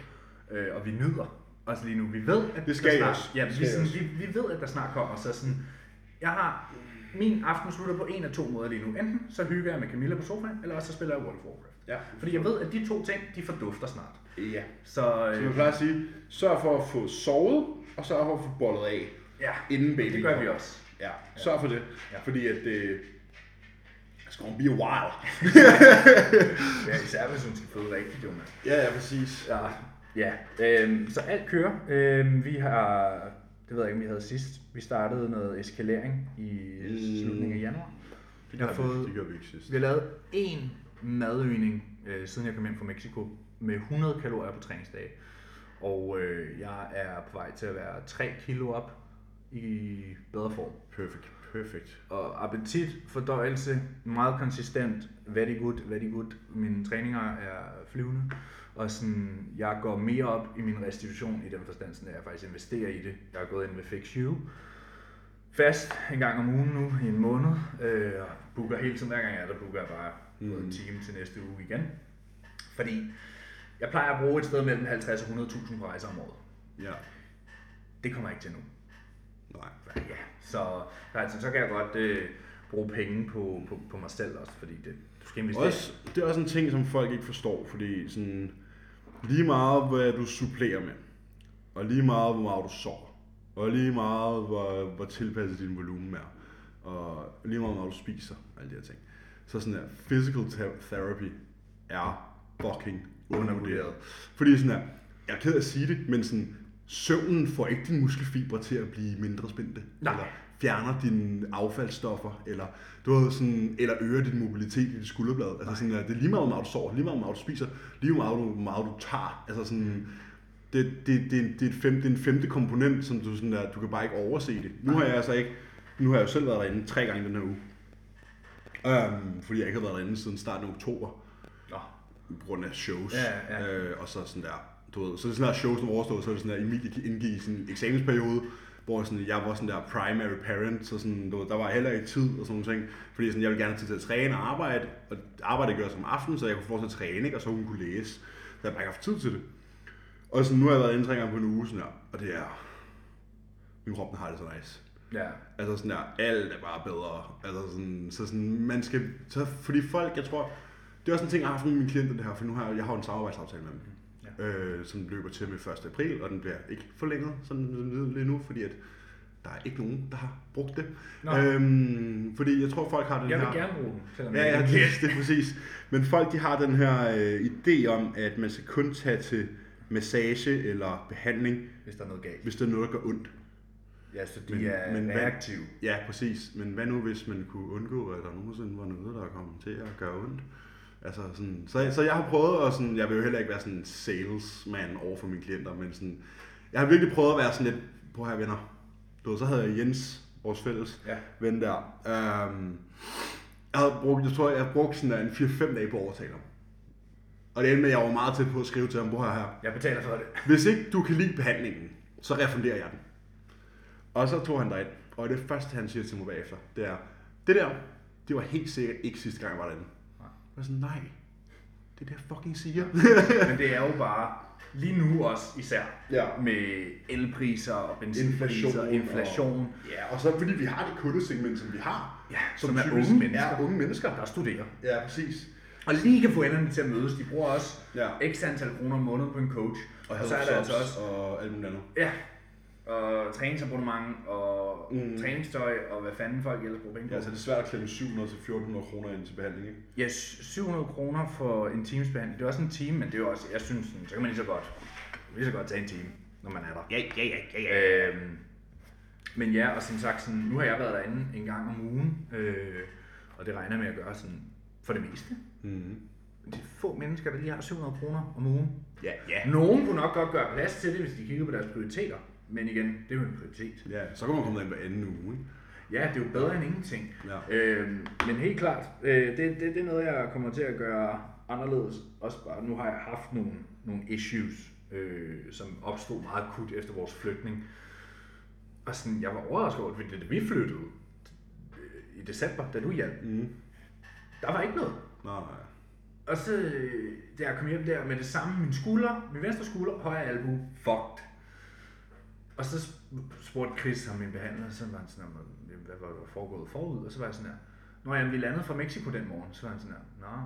øh, og vi nyder også lige nu, vi ved, at Det skal snart, også. Ja, vi, sådan, vi, vi ved, at der snart kommer, så sådan, jeg har min aften slutter på en af to måder lige nu. Enten så hygger jeg med Camilla på sofaen, eller også så spiller jeg World of Warcraft. Ja. Fordi jeg ved, at de to ting, de fordufter snart. Ja. Så, Så øh, man plejer at sige, sørg for at få sovet, og sørg for at få bollet af, ja, inden baby det gør vi kommer. også. Ja, sørg for det. Ja. Fordi at det... It's gonna be a while. Ja, især hvis hun skal føde rigtigt, jo, mand. Ja, ja, præcis. Ja, ja. Øhm, så alt kører. Øhm, vi har, det ved jeg ikke, om vi havde sidst, vi startede noget eskalering i Mm. slutningen af januar. Jeg har fået- det gør vi ikke sidst. Vi har lavet én madøgning, øh, siden jeg kom hjem fra Mexico, med 100 kalorier på træningsdage. Og øh, jeg er på vej til at være 3 kilo op i bedre form. Perfect, perfect. Og appetit, fordøjelse, meget konsistent, very good, very good. Mine træninger er flyvende. Og sådan, jeg går mere op i min restitution i den forstand, sådan, at jeg faktisk investerer i det. Jeg har gået ind med Fix You. Fast en gang om ugen nu i en måned. Øh, og booker hele tiden, hver gang jeg er der, booker jeg bare mm. En time til næste uge igen. Fordi jeg plejer at bruge et sted mellem 50 og 100.000 på rejser om året. Ja. Det kommer jeg ikke til nu. Nej. Ja, så, så, altså, så kan jeg godt øh, bruge penge på, på, på mig selv også, fordi det, du skal investere. Også, det er også en ting, som folk ikke forstår, fordi sådan, lige meget, hvad du supplerer med, og lige meget, hvor meget du sover, og lige meget, hvor, hvor tilpasset din volumen er, og lige meget, hvor meget du spiser, alle de her ting. Så sådan her, physical therapy er fucking undervurderet. Fordi sådan her, jeg er ked af at sige det, men sådan, søvnen får ikke dine muskelfibre til at blive mindre spændte. Nej. Eller fjerner dine affaldsstoffer, eller, du ved, sådan, eller øger din mobilitet i dit skulderblad. Altså sådan, at det er lige meget, hvor meget du sover, lige meget, hvor meget du spiser, lige meget, hvor meget du tager. Altså sådan, det, det, det, det, er et femte, det er en femte komponent, som du, sådan der, du kan bare ikke overse det. Nu har jeg altså ikke, nu har jeg jo selv været derinde tre gange den her uge. Um, fordi jeg ikke har været derinde siden starten af oktober Nå, på grund af shows. Ja, ja. Øh, og så sådan der, du ved, så er det sådan der shows, der er overstået, så er det sådan der, Emilie indgik i en eksamensperiode, hvor sådan, jeg var sådan der primary parent, så sådan, der var heller ikke tid og sådan nogle ting, fordi sådan, jeg ville gerne have tid til at træne og arbejde, og arbejde gør som aften, så jeg kunne til at træne, ikke? og så hun kunne læse. Så jeg bare ikke haft tid til det. Og sådan, nu har jeg været gange på en uge, sådan der, og det er, min krop den har det så nice. ja. Altså sådan der, alt er bare bedre. Altså sådan, så sådan, man skal, så fordi folk, jeg tror, det er også en ting, jeg har haft med mine klienter det her, for nu har jeg, jeg har en samarbejdsaftale med dem. Øh, som løber til med 1. april, og den bliver ikke forlænget sådan lige nu, fordi at der er ikke nogen, der har brugt det. Nå. Øhm, fordi jeg tror, folk har den Jeg her... vil gerne bruge den, Ja, jeg ja, det, det er præcis. Men folk de har den her øh, idé om, at man skal kun tage til massage eller behandling, hvis der er noget galt. hvis der er noget, der gør ondt. Ja, så de Men- er men hvad- reaktive. Ja, præcis. Men hvad nu, hvis man kunne undgå, at der nogensinde var noget, der kom til at gøre ondt? Altså sådan, så, så jeg har prøvet, og sådan, jeg vil jo heller ikke være sådan en salesman over for mine klienter, men sådan, jeg har virkelig prøvet at være sådan lidt, på her venner. Du ved, så havde jeg Jens, vores fælles Ja. ven der. Um, jeg havde brugt, jeg tror, jeg havde brugt sådan der en 4-5 dage på at overtale ham. Og det endte med, at jeg var meget tæt på at skrive til ham, hvor her, Jeg betaler for det. hvis ikke du kan lide behandlingen, så refunderer jeg den. Og så tog han derind, og det første, han siger til mig bagefter, det er, det der, Det var helt sikkert ikke sidste gang, jeg var derinde. Var sådan, nej, det er det, jeg fucking siger. Men det er jo bare, lige nu også især, ja. med elpriser og benzinpriser, Inflation inflation, Og, ja, og så fordi vi har det kundesegment, som vi har. ja, som, er typisk unge mennesker, Er unge mennesker. der studerer. Ja, præcis. Og lige kan få enderne til at mødes. De bruger også Ja. x antal kroner om måneden på en coach. Og, og så er der altså også Og alt muligt andet. Ja, og træningsabonnement og Mm. mm. træningstøj og hvad fanden folk ellers bruger penge på. Ja, så det er svært at klemme 700 til 1400 kroner ind til behandling, ikke? Ja, 700 kroner for en times behandling. Det er også en time, men det er også, jeg synes, så kan man lige så godt, lige så godt tage en time, når man er der. Ja, ja, ja, ja, ja. Øhm, men ja, og som sagt, sådan, nu har jeg været derinde en gang om ugen, øh, og det regner med at gøre sådan, for det meste. Mm-hmm. De få mennesker, der lige har 700 kroner om ugen. Ja, ja. Nogen kunne nok godt gøre plads til det, hvis de kigger på deres prioriteter. Men igen, det er jo en prioritet. Ja, så kan man komme derind hver anden uge, ikke? Ja, det er jo bedre end ingenting. Ja. Øhm, men helt klart, øh, det, det, det er noget, jeg kommer til at gøre anderledes. Også bare, nu har jeg haft nogle, nogle issues, øh, som opstod meget akut efter vores flytning. Og sådan, jeg var overrasket over, at vi flyttede øh, i december, da du hjalp, Mm. der var ikke noget. Nej, nej. Og så, øh, da jeg kom hjem der med det samme, min skulder, min venstre skulder, højre albu, fucked. Og så sp- spurgte Chris, ham min behandler, så var han sådan, "Jamen, hvad var der foregået forud? Og så var jeg sådan her, Nå jamen, vi landede fra Mexico den morgen. Så var han sådan her, Nå,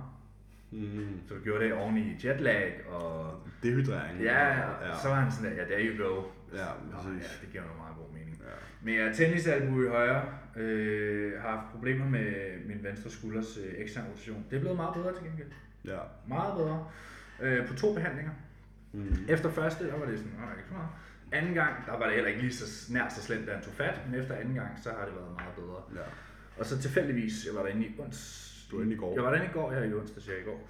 Mm. så du gjorde det oven i jetlag, og Dehydrering. ja, ja. så var han sådan der, ja, there you go. Ja, præcis. ja, det giver jo meget god mening. Ja. Men jeg har tennisalbu i højre, øh, har haft problemer med min venstre skulders øh, ekstern rotation. Det er blevet meget bedre til gengæld. Ja. Meget bedre. Øh, på to behandlinger. Mm. Efter første, der var det sådan, nej, ikke så meget. Anden gang, der var det heller ikke lige så nær så slemt, da han tog fat, men efter anden gang, så har det været meget bedre. Ja. Og så tilfældigvis, jeg var derinde i ons... Du var inde i går. Jeg var derinde i går, her i onsdags, jeg i går.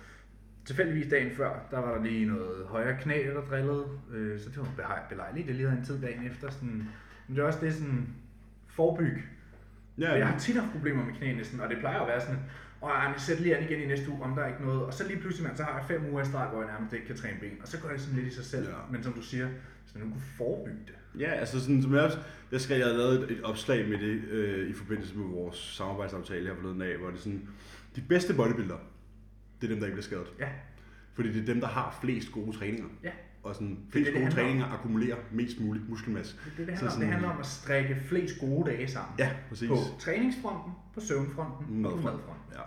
Tilfældigvis dagen før, der var der lige noget højre knæ, der drillede. Øh, så det var belejligt, det lige havde en tid dagen efter. Sådan, men det er også det sådan, forbyg. Ja, Jeg har tit haft problemer med knæene, sådan, og det plejer at være sådan, og jeg sæt lige an igen i næste uge, om der er ikke noget. Og så lige pludselig, man, så har jeg fem uger i streg, hvor jeg nærmest ikke kan træne ben. Og så går det sådan lidt i sig selv. Ja. Men som du siger, hvis man nu kunne forebygge det. Ja, altså sådan, som jeg, jeg skrev, jeg lavet et, et opslag med det øh, i forbindelse med vores samarbejdsaftale her forleden af, hvor det er sådan, de bedste bodybuildere, det er dem, der ikke bliver skadet. Ja, Fordi det er dem, der har flest gode træninger. ja. Og sådan, det, flest det gode handler om. træninger akkumulerer mest muligt muskelmasse. Det, det, det, Så handler, om. sådan- det handler om at strikke flest gode dage sammen. Ja, præcis. På træningsfronten, på søvnfronten og på Madfronten. Ja.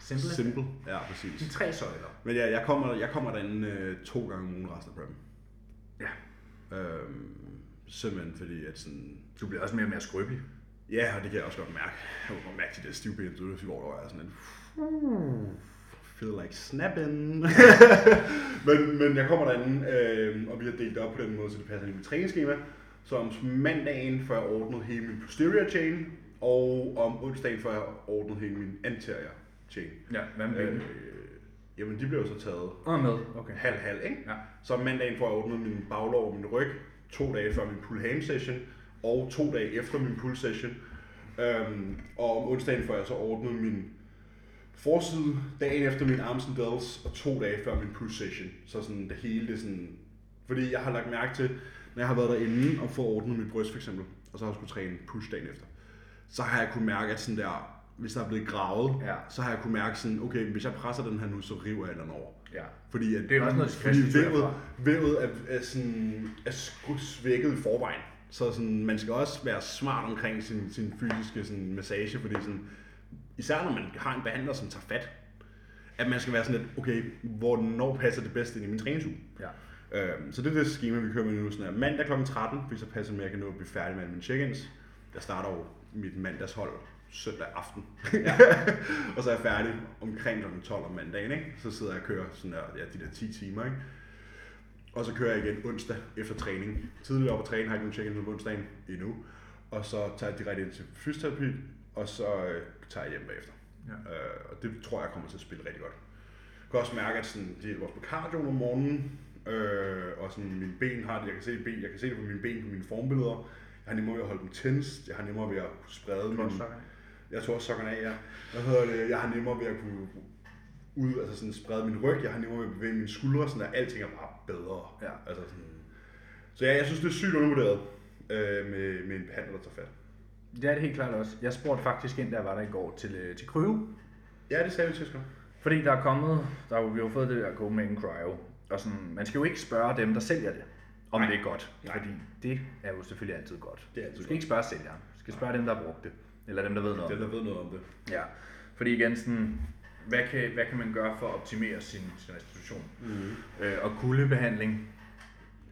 Simple. Simple. Ja, præcis. De tre søjler. Men ja, jeg kommer, jeg kommer derinde øh, to gange om ugen resten af preppen. Ja. Øhm, simpelthen fordi, at sådan... Du bliver også mere og mere skrøbelig. Ja, og det kan jeg også godt mærke. Jeg kan godt mærke de der stivben, hvor der er sådan en... Feel like snapping. men, men jeg kommer derinde, øh, og vi har delt op på den måde, så det passer ind i mit træningsskema. Så om mandagen får jeg ordnet hele min posterior chain, og om onsdagen får jeg ordnet hele min anterior chain. Ja, hvad med Øh? Jamen, de bliver jo så taget Og med, okay. halv-halv, ikke? Ja. Så om mandagen får jeg ordnet min baglov og min ryg, to dage før min pull ham session, og to dage efter min pull session. Øhm, og om onsdagen får jeg så ordnet min forside, dagen efter min arms and delts, og to dage før min pull session. Så sådan det hele, det sådan... Fordi jeg har lagt mærke til, når jeg har været derinde og fået ordnet mit bryst for eksempel, og så har jeg skulle træne push dagen efter, så har jeg kunne mærke, at sådan der, hvis der er blevet gravet, Ja. så har jeg kunne mærke sådan, okay, hvis jeg presser den her nu, så river jeg den over. Ja. Fordi at, Det er også noget fordi vævet, vævet er, er, sådan, er svækket i forvejen. Så sådan, man skal også være smart omkring sin, sin fysiske sådan, massage, fordi sådan, især når man har en behandler, som tager fat, at man skal være sådan lidt, okay, hvornår passer det bedst ind i min træningsuge? Ja. Øhm, så det er det schema, vi kører med nu. Sådan her. Mandag kl. 13, fordi så passer det med, at jeg kan nå at blive færdig med mine check-ins. Jeg starter jo mit mandagshold søndag aften. Ja. og så er jeg færdig omkring kl. 12 om mandagen. Ikke? Så sidder jeg og kører sådan der, ja, de der 10 timer. Ikke? Og så kører jeg igen onsdag efter træning. Tidligere op at træne, har jeg ikke nogen check-ins om onsdagen endnu. Og så tager jeg direkte ind til fysioterapi, og så øh, tager jeg hjem bagefter. Ja. Øh, og det tror jeg kommer til at spille rigtig godt. Jeg kan også mærke, at sådan, de hjælper os på cardio om morgenen, øh, og sådan, mine ben har det, jeg kan se, ben, jeg kan se det på mine ben på mine formbilleder. Jeg har nemmere ved at holde dem tændst, jeg har nemmere ved at kunne sprede mine, også? Jeg tror også sokkerne af, ja. Hvad hedder det? Jeg har nemmere ved at kunne ud, altså sådan sprede min ryg, jeg har nemmere ved at bevæge mine skuldre, sådan der alting er bare bedre. Ja. Altså sådan. Så ja, jeg synes, det er sygt undervurderet øh, med, med en behandler, der tager fat. Det er det helt klart også. Jeg spurgte faktisk ind, jeg var der i går, til, øh, til Kryo. Ja, det sagde vi til skam. Fordi der er kommet, der er jo, vi har jo fået det der Copenhagen Cryo. Og sådan, man skal jo ikke spørge dem, der sælger det, om Nej. det er godt. Nej. Fordi det er jo selvfølgelig altid godt. Det er altid du skal ikke spørge sælgeren. Du skal spørge dem, der har brugt det. Eller dem, der ved noget om Den, det. der ved noget om det. Ja. Fordi igen, sådan, hvad, kan, hvad kan man gøre for at optimere sin, sin restitution? Mm. Øh, og kuldebehandling,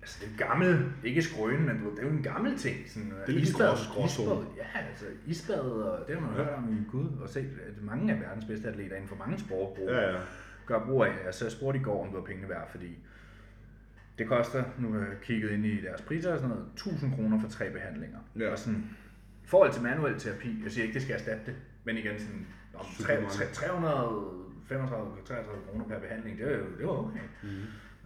altså det er jo gammel, ikke skrøn, men det er jo en gammel ting. Sådan, Det er lidt en isbad, gråzone. ja, altså isbad, og det har man jo hørt om i Gud, og set at mange af verdens bedste atleter inden for mange sport bruger, Ja, ja. gør brug af. Altså jeg spurgte i går, om det var pengene værd, fordi det koster, nu har jeg kigget ind i deres priser og sådan noget, 1000 kroner for tre behandlinger. Ja. Og sådan, i forhold til manuel terapi, jeg siger ikke, det skal erstatte det, men igen sådan, om Super tre- mange. tre- 335-33 kroner per behandling, det var jo det var okay. Mm.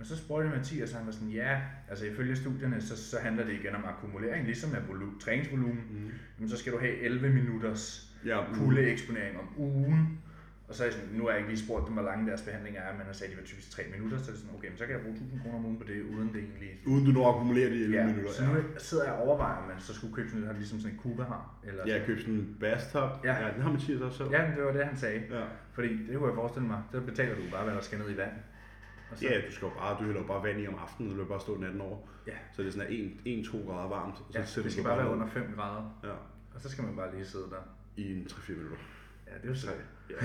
Og så spurgte jeg Mathias, og han var sådan, ja, altså ifølge studierne, så, så handler det igen om akkumulering, ligesom med volu- træningsvolumen. Mm. Jamen, så skal du have 11 minutters Ja, kuldeeksponering om ugen. Og så er jeg sådan, nu har jeg ikke lige spurgt dem, hvor lange deres behandlinger er, men han sagde, at de var typisk 3 minutter, så er det sådan, okay, men så kan jeg bruge 1000 kroner om ugen på det, uden det egentlig... Uden du når at akkumulere de 11 Ja, minutter. så nu sidder jeg og overvejer, om man så skulle købe sådan ligesom sådan en Kuba har. Eller Ja, køb sådan en bathtub. Ja. ja den har Mathias også selv. ja, det var det, han sagde. ja. Fordi det kunne jeg forestille mig, så betaler du bare, hvad der skal ned i vand. Og så, Ja, du skal jo bare, du hælder bare vand i om aftenen, og du bare stå natten over. ja, Så det er sådan 1-2 grader varmt, og så ja, sætter det skal bare være under 5 grader. Ja, Og så skal man bare lige sidde der. i en 3-4 minutter. Ja, det er jo sejt. Ja.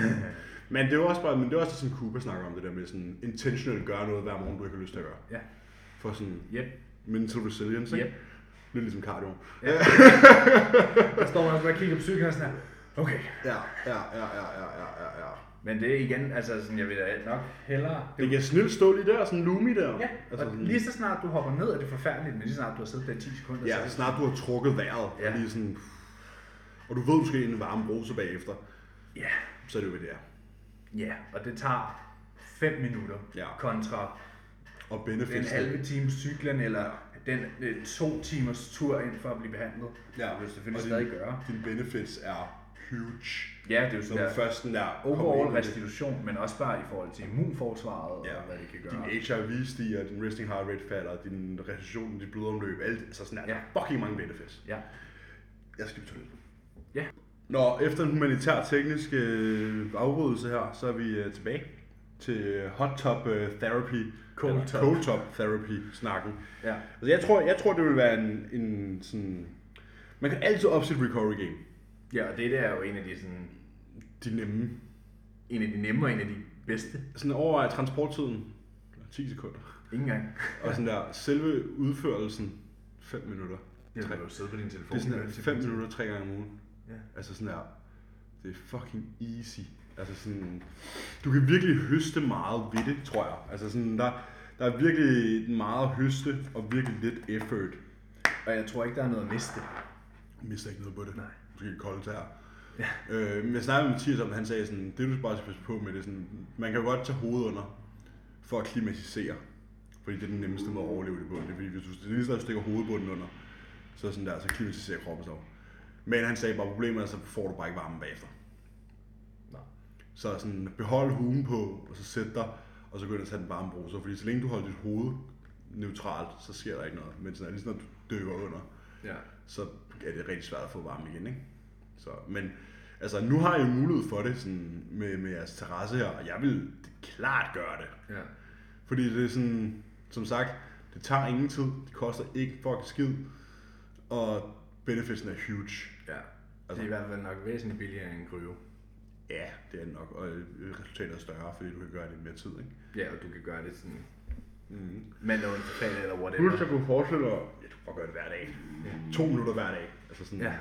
Men det er jo også bare, men det er også det, som Kuba snakker om, det der med sådan intentionelt gøre noget hver morgen, du ikke har lyst til at gøre. Ja. For sådan Yep. mental resilience, ikke? Yep. Lidt ligesom cardio. Ja. der står man også bare og kigger på cyklen og sådan her. Okay. Ja, ja, ja, ja, ja, ja, ja, ja. Men det er igen, altså sådan, jeg vil da nok hellere... Det kan snilt stå lige der, sådan lumi der. Ja, altså, og sådan, lige så snart du hopper ned, er det forfærdeligt, men lige så snart du har siddet der i 10 sekunder, ja, så det snart du har trukket vejret, Ja. og lige sådan, og du ved, du skal ind i en varme bruse bagefter, Ja, så er det jo, hvad det er. ja, og det tager 5 minutter Ja. kontra Og en benefits. halve time cyklen, eller den øh, to timers tur ind for at blive behandlet. Ja, Det vil selvfølgelig og stadig din- gøre. Dine benefits er huge. Ja, det er jo sådan der først den der overall restitution, men også bare i forhold til immunforsvaret Ja. og hvad det kan gøre. Din HIV stiger, din resting heart rate falder, din restitution, dit blodomløb, alt, altså sådan der, Ja. ja. fucking mange benefits. Ja. Jeg skal på toilettet. Ja. Nå, efter en humanitær teknisk øh, afbrydelse her, så er vi øh, tilbage til hot top øh, therapy. Cold eller top. Cold top therapy snakken. Ja. Altså jeg tror, jeg tror det vil være en, en sådan... Man kan altid opsætte recovery game. ja, og det der er jo en af de, sådan, De nemme. en af de nemme og en af de bedste. Sådan over transporttiden 10 sekunder. Ikke engang. Og sådan der, selve udførelsen 5 minutter. Jeg skal jo sidde på din telefon. Det er sådan mens der, jeg 5 bliver- minutter tre gange om ugen. Ja. Altså sådan der, det er fucking easy. Altså sådan, du kan virkelig høste meget ved det, tror jeg. Altså sådan, der, der er virkelig meget at høste og virkelig lidt effort. Og jeg tror ikke, der er noget at miste. Jeg mister ikke noget på det. Nej. Måske koldt her. Ja. Øh, men jeg snakkede med Mathias om, han sagde sådan, det du bare skal passe på med, det sådan, man kan jo godt tage hovedet under for at klimatisere. Fordi det er den nemmeste måde at overleve det på. Det er fordi, hvis du, lige så, du stikker hovedbunden under, så, sådan der, så klimatiserer kroppen sig. Men han sagde bare, problemet er, så får du bare ikke varme bagefter. Nå. Så sådan, behold hugen på, og så sæt dig, og så gå ind og tage den varme bruser. Fordi så længe du holder dit hoved neutralt, så sker der ikke noget. Men sådan, lige sådan, når du dykker under, Ja. så er det rigtig svært at få varme igen, ikke? Så, men altså, nu har jeg jo mulighed for det sådan, med, med jeres terrasse her, og jeg vil klart gøre det. Ja. Fordi det er sådan, som sagt, det tager ingen tid, det koster ikke fucking skid, og benefitsen er huge. Ja. Altså- det er i hvert fald nok væsentligt billigere end Kryo. Ja, det er det nok, og resultatet er større, fordi du kan gøre det mere tid, ikke? Ja, og du kan gøre det sådan Mm. mand under fredag eller whatever. at du forestiller dig, ja, du kan gøre det hver dag. To minutter hver dag. Altså sådan, Ja.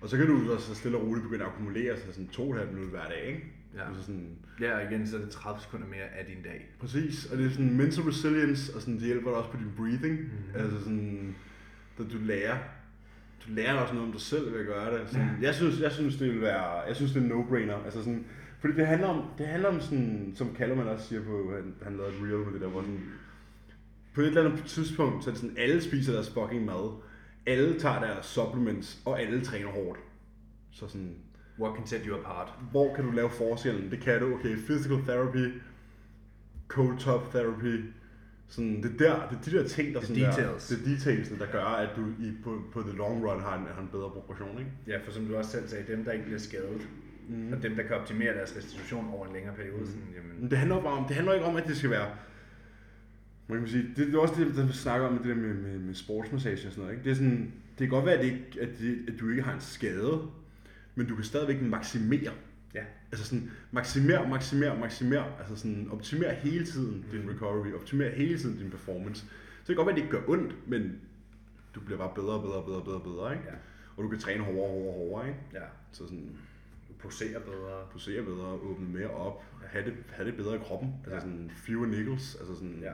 Og så kan du så så stille og roligt begynde at akkumulere sig sådan to og et halvt minutter hver dag, ikke? Ja. Altså sådan, Ja, og igen, så er det 30 sekunder mere af din dag. Præcis, og det er sådan mental resilience, og sådan, det hjælper dig også på din breathing. Mm. Altså sådan, at du lærer, du lærer også noget om dig selv ved at gøre det. Sådan, jeg, synes, jeg synes, det vil være, jeg synes, det er en no-brainer. Altså sådan, fordi det handler om, det handler om sådan, som Kallerman også siger på, han, han lavede et reel med det der, hvor sådan, på et eller andet tidspunkt, så er det sådan, alle spiser deres fucking mad. Alle tager deres supplements, og alle træner hårdt. Så sådan, What can set you apart? hvor kan du lave forskellen? Det kan du, okay, physical therapy, cold top therapy, Sådan, det, der, det er de der ting, der, The sådan details. Der, det er detailsene, der gør, at du i, på, på the long run har en, har en bedre progression, ikke? Ja, for som du også selv sagde, dem der ikke bliver skadet, mm. og dem der kan optimere deres restitution over en længere periode, mm. sådan, jamen, Men det handler, bare om, det handler ikke om, at det skal være... Man kan sige, det, det er også det, der snakker om, det der med, med, med sportsmassage og sådan noget. Ikke? Det, er sådan, det kan godt være, at, det ikke, at, det, at du ikke har en skade, men du kan stadigvæk maksimere. Altså sådan, maksimere, maksimere, maksimere. Altså sådan, optimere hele tiden din recovery, optimere hele tiden din performance. Så det kan godt være, at det ikke gør ondt, men du bliver bare bedre og bedre bedre og bedre, bedre ikke? Ja. Og du kan træne hårdere hårdere hårdere, ikke? ja. Så sådan, Du poserer bedre. posere bedre, åbne mere op, have det, have det bedre i kroppen. Altså Ja. sådan fewer niggles, altså sådan, Ja.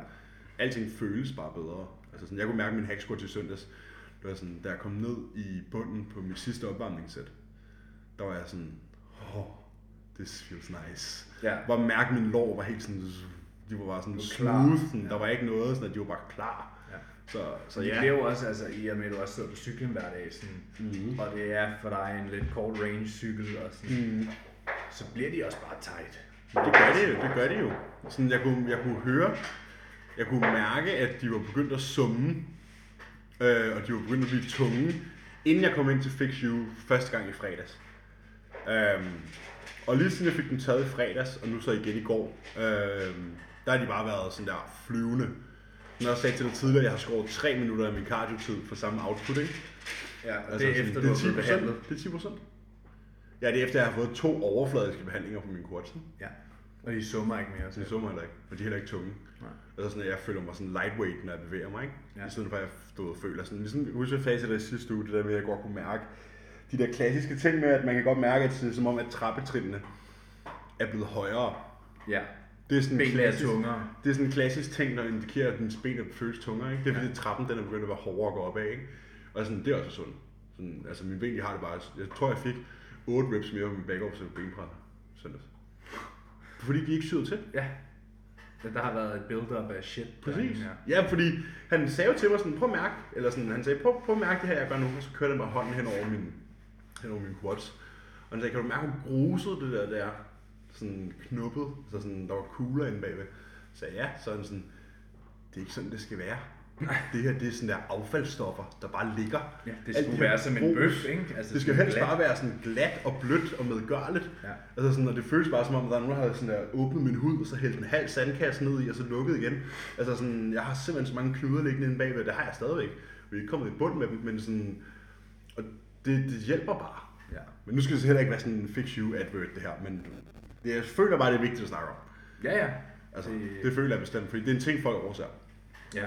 alting føles bare bedre. Altså sådan, jeg kunne mærke min hack squat til søndags, det var sådan, da jeg kom ned i bunden på mit sidste opvarmningssæt, der var jeg sådan, oh, this feels nice. Ja. Hvor mærke min lår var helt sådan, de var bare sådan smooth, Ja. der var ikke noget, sådan at de var bare klar. Ja. Så, så Så det ja, bliver jo også, altså i og med, at du også sidder på cyklen hver dag, sådan, Mhm. og det er for dig en lidt kort range cykel, og sådan, Mm. så bliver de også bare tight. Det gør det jo, det gør det jo. Sådan, jeg, kunne, jeg kunne høre, jeg kunne mærke, at de var begyndt at summe, øh, og de var begyndt at blive tunge, inden jeg kom ind til Fix You første gang i fredags. Øhm, og lige siden jeg fik dem taget i fredags, og nu så igen i går, øhm, der har de bare været sådan der flyvende. Som jeg sagde til dig tidligere, jeg har skåret 3 minutter af min cardio-tid for samme output, ikke? Ja, og Altså, det er sådan, efter, det er har 10 blevet behandlet. Det er 10 procent. Ja, det er efter, jeg har fået to overfladiske behandlinger på min ikke? Ja. Og de summer ikke mere. Så så mig heller ikke, og de er heller ikke tunge. Nej. Altså sådan, at jeg føler mig sådan lightweight, når jeg bevæger mig, ikke? Ja. I stedet for, at jeg du ved, føler sådan, ligesom, jeg husker fase af det sidste uge, det der med, at jeg godt kunne mærke, de der klassiske ting med, at man kan godt mærke, at det er som om, at trappetrinene er blevet højere. Ja. Det er sådan en Benene er klassisk, tungere. det er sådan en klassisk ting, der indikerer, at dens ben er føles tungere, ikke? Det er fordi, Ja. trappen den er begyndt at være hårdere at gå op af, ikke? Og sådan, det er også sundt. Sådan, altså mine ben, de har det bare, jeg tror, jeg fik 8 reps mere på min backups og benpres søndags. Fordi de ikke syede til. Ja. ja. Der har været et build-up af shit. Præcis. Ja. ja, fordi han sagde jo til mig sådan, prøv at mærke, eller sådan, han sagde, prøv, prøv at mærke det her, jeg gør nu, og så kørte han bare hånden hen over min, hen over min quads. Og han sagde, kan du mærke, hvor gruset det der, der sådan knuppet, så sådan, der var kugler inde bagved. Så sagde ja, så han sådan, det er ikke sådan, det skal være. Det her, det er sådan der affaldsstoffer, der bare ligger. Ja, det Alt skulle her være som en bøf, ikke? Altså, Det skal helst glat. bare være sådan glat og blødt og medgørligt. Ja. Altså sådan, og det føles bare som om, at der er nogen, der har sådan der åbnet min hud, og så hældt en halv sandkasse ned i, og så lukket igen. Altså sådan, jeg har simpelthen så mange knuder liggende inde bagved, det har jeg stadigvæk. Vi er ikke kommet i bund med dem, men sådan, det, det hjælper bare. Ja. Men nu skal det heller ikke være sådan en fix you advert det her, men det, jeg føler bare, det er vigtigt at snakke om. Ja, ja. Altså, Det- det, føler jeg bestemt, fordi det er en ting, folk overser. Ja.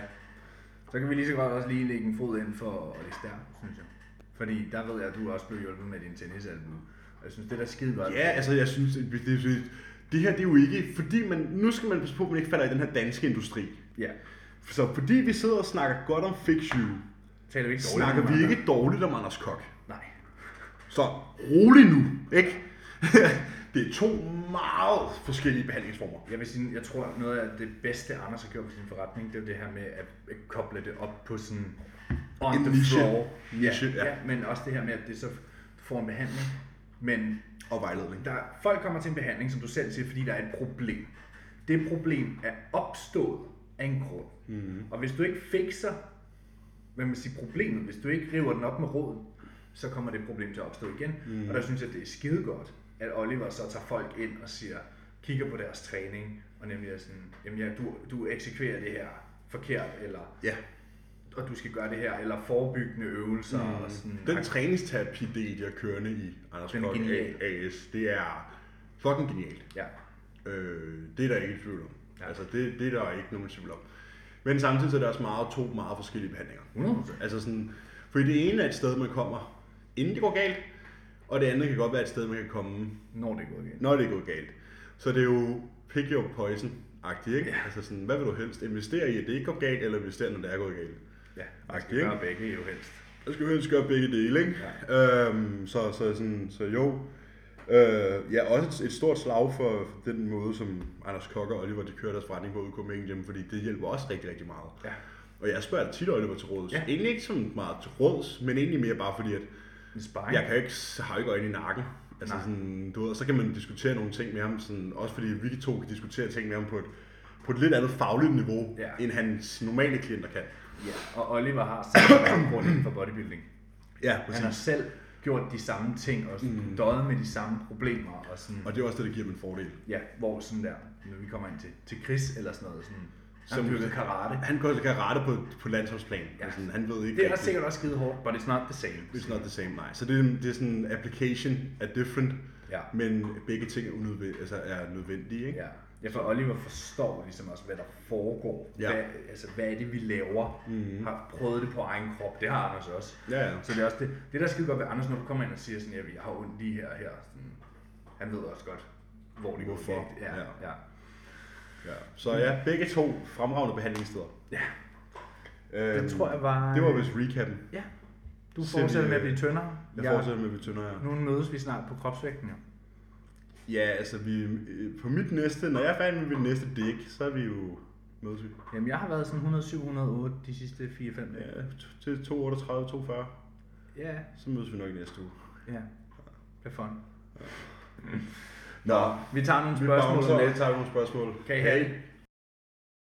Så kan vi lige så godt også lige lægge en fod ind for Alistair, synes jeg. Fordi der ved jeg, at du også blev hjulpet med din tennisalbue. Og jeg synes, det er da skide godt. Ja, altså jeg synes, det, det, det, det her det er jo ikke, fordi man, nu skal man passe på, at man ikke falder i den her danske industri. ja. Så fordi vi sidder og snakker godt om Fix You, Taler vi ikke snakker vi ikke dårligt om Anders Kok. Så rolig nu, ikke? det er to meget forskellige behandlingsformer. Jeg vil sige, jeg tror, noget af det bedste, Anders har gjort med sin forretning, det er det her med at at koble det op på sådan on En the niche. floor. Niche, ja, ja. ja. men også det her med, at det så får en behandling. Men Og vejledning. der, folk kommer til en behandling, som du selv siger, fordi der er et problem. Det problem er opstået af en grund. Mm. Og hvis du ikke fikser hvad man siger, problemet, hvis du ikke river den op med roden, så kommer det problem til at opstå igen. Mm. Og der synes jeg, det er skide godt, at Oliver så tager folk ind og siger, kigger på deres træning, og nemlig er sådan, jamen ja, du, du eksekverer det her forkert, eller, Ja. og du skal gøre det her, eller forebyggende øvelser, mm. og sådan. Den træningsterapi-del, de har kørende i Anders Den genial. AS, det er fucking genialt. Ja, Øh, det er der ikke tvivl om. Ja. Altså, det, det er der ikke nogen tvivl om. Men samtidig så er der også meget, to meget forskellige behandlinger. 100%. Altså sådan, fordi det ene er et sted, man kommer, inden det går galt, og det andet kan godt være et sted, man kan komme, Når det går igen. når det er gået galt. Så det er jo pick your poison-agtigt, ikke? Ja. Altså sådan, hvad vil du helst? Investere i, at det ikke går galt, eller investere, når det er gået galt? Ja, man skal ikke? gøre begge jo helst. Jeg skal jo helst gøre begge dele, ikke? Ja. Øhm, så, så, sådan, så jo. Øh, ja, også et, et stort slag for, for den måde, som Anders Kok og Oliver de kører deres forretning på ude i Copenhagen fordi det hjælper også rigtig, rigtig meget. Ja. Og jeg spørger tit Oliver til råds. Ja. Egentlig ikke så meget til råds, men egentlig mere bare fordi, at En sparring. jeg kan ikke, har ikke øjne i nakken. Altså Nej. sådan, du ved, så kan man diskutere nogle ting med ham, sådan, også fordi vi to kan diskutere ting med ham på et på et lidt andet fagligt niveau, Ja. end hans normale klienter kan. Ja, og Oliver har selv baggrund inden for bodybuilding. Ja, Han har præcis. selv gjort de samme ting og mm. døjet med de samme problemer og sådan. Og det er også det, der giver dem en fordel. Ja, hvor sådan der, når vi kommer ind til, til Chris eller sådan noget, sådan, Som- som dyrket karate. Han går kan rette på, på landsholdsplan. Ja. Sådan, han ved ikke Det er sikkert også skide hårdt, but it's not the same. It's not the same, nej. Så det er, det er sådan, application er different, Ja. men begge ting er, unødvendige, altså er nødvendige, ikke? Ja. ja, for Oliver forstår ligesom også, hvad der foregår. Ja. Hvad, altså, hvad er det, vi laver? Mm-hmm. Har prøvet det på egen krop. Det har Anders også. Ja, ja. Så det er også det, det der er skide godt ved Anders, når du kommer ind og siger sådan, at jeg har ondt lige her og her. Sådan, han ved også godt, hvor det går galt. Ja, Ja. ja. Ja. Så ja, begge to fremragende behandlingssteder. ja. Øhm, Det tror jeg var... Det var vist recappen. Ja. Du fortsætter med at blive tyndere. Jeg fortsætter med, at vi tynder her. Nu mødes vi snart på kropsvægten, jo. Ja, altså vi, øh, på mit næste, når jeg er færdig med mit næste dæk, så er vi jo, mødes vi. Jamen, jeg har været sådan 107-108 de sidste 4-5 dage. Ja, til 238, 240, Ja, så mødes vi nok i næste uge. ja. Det er fun. Nå, Vi tager nogle vi spørgsmål bouncer, lidt. tager nogle spørgsmål. Kan I have det?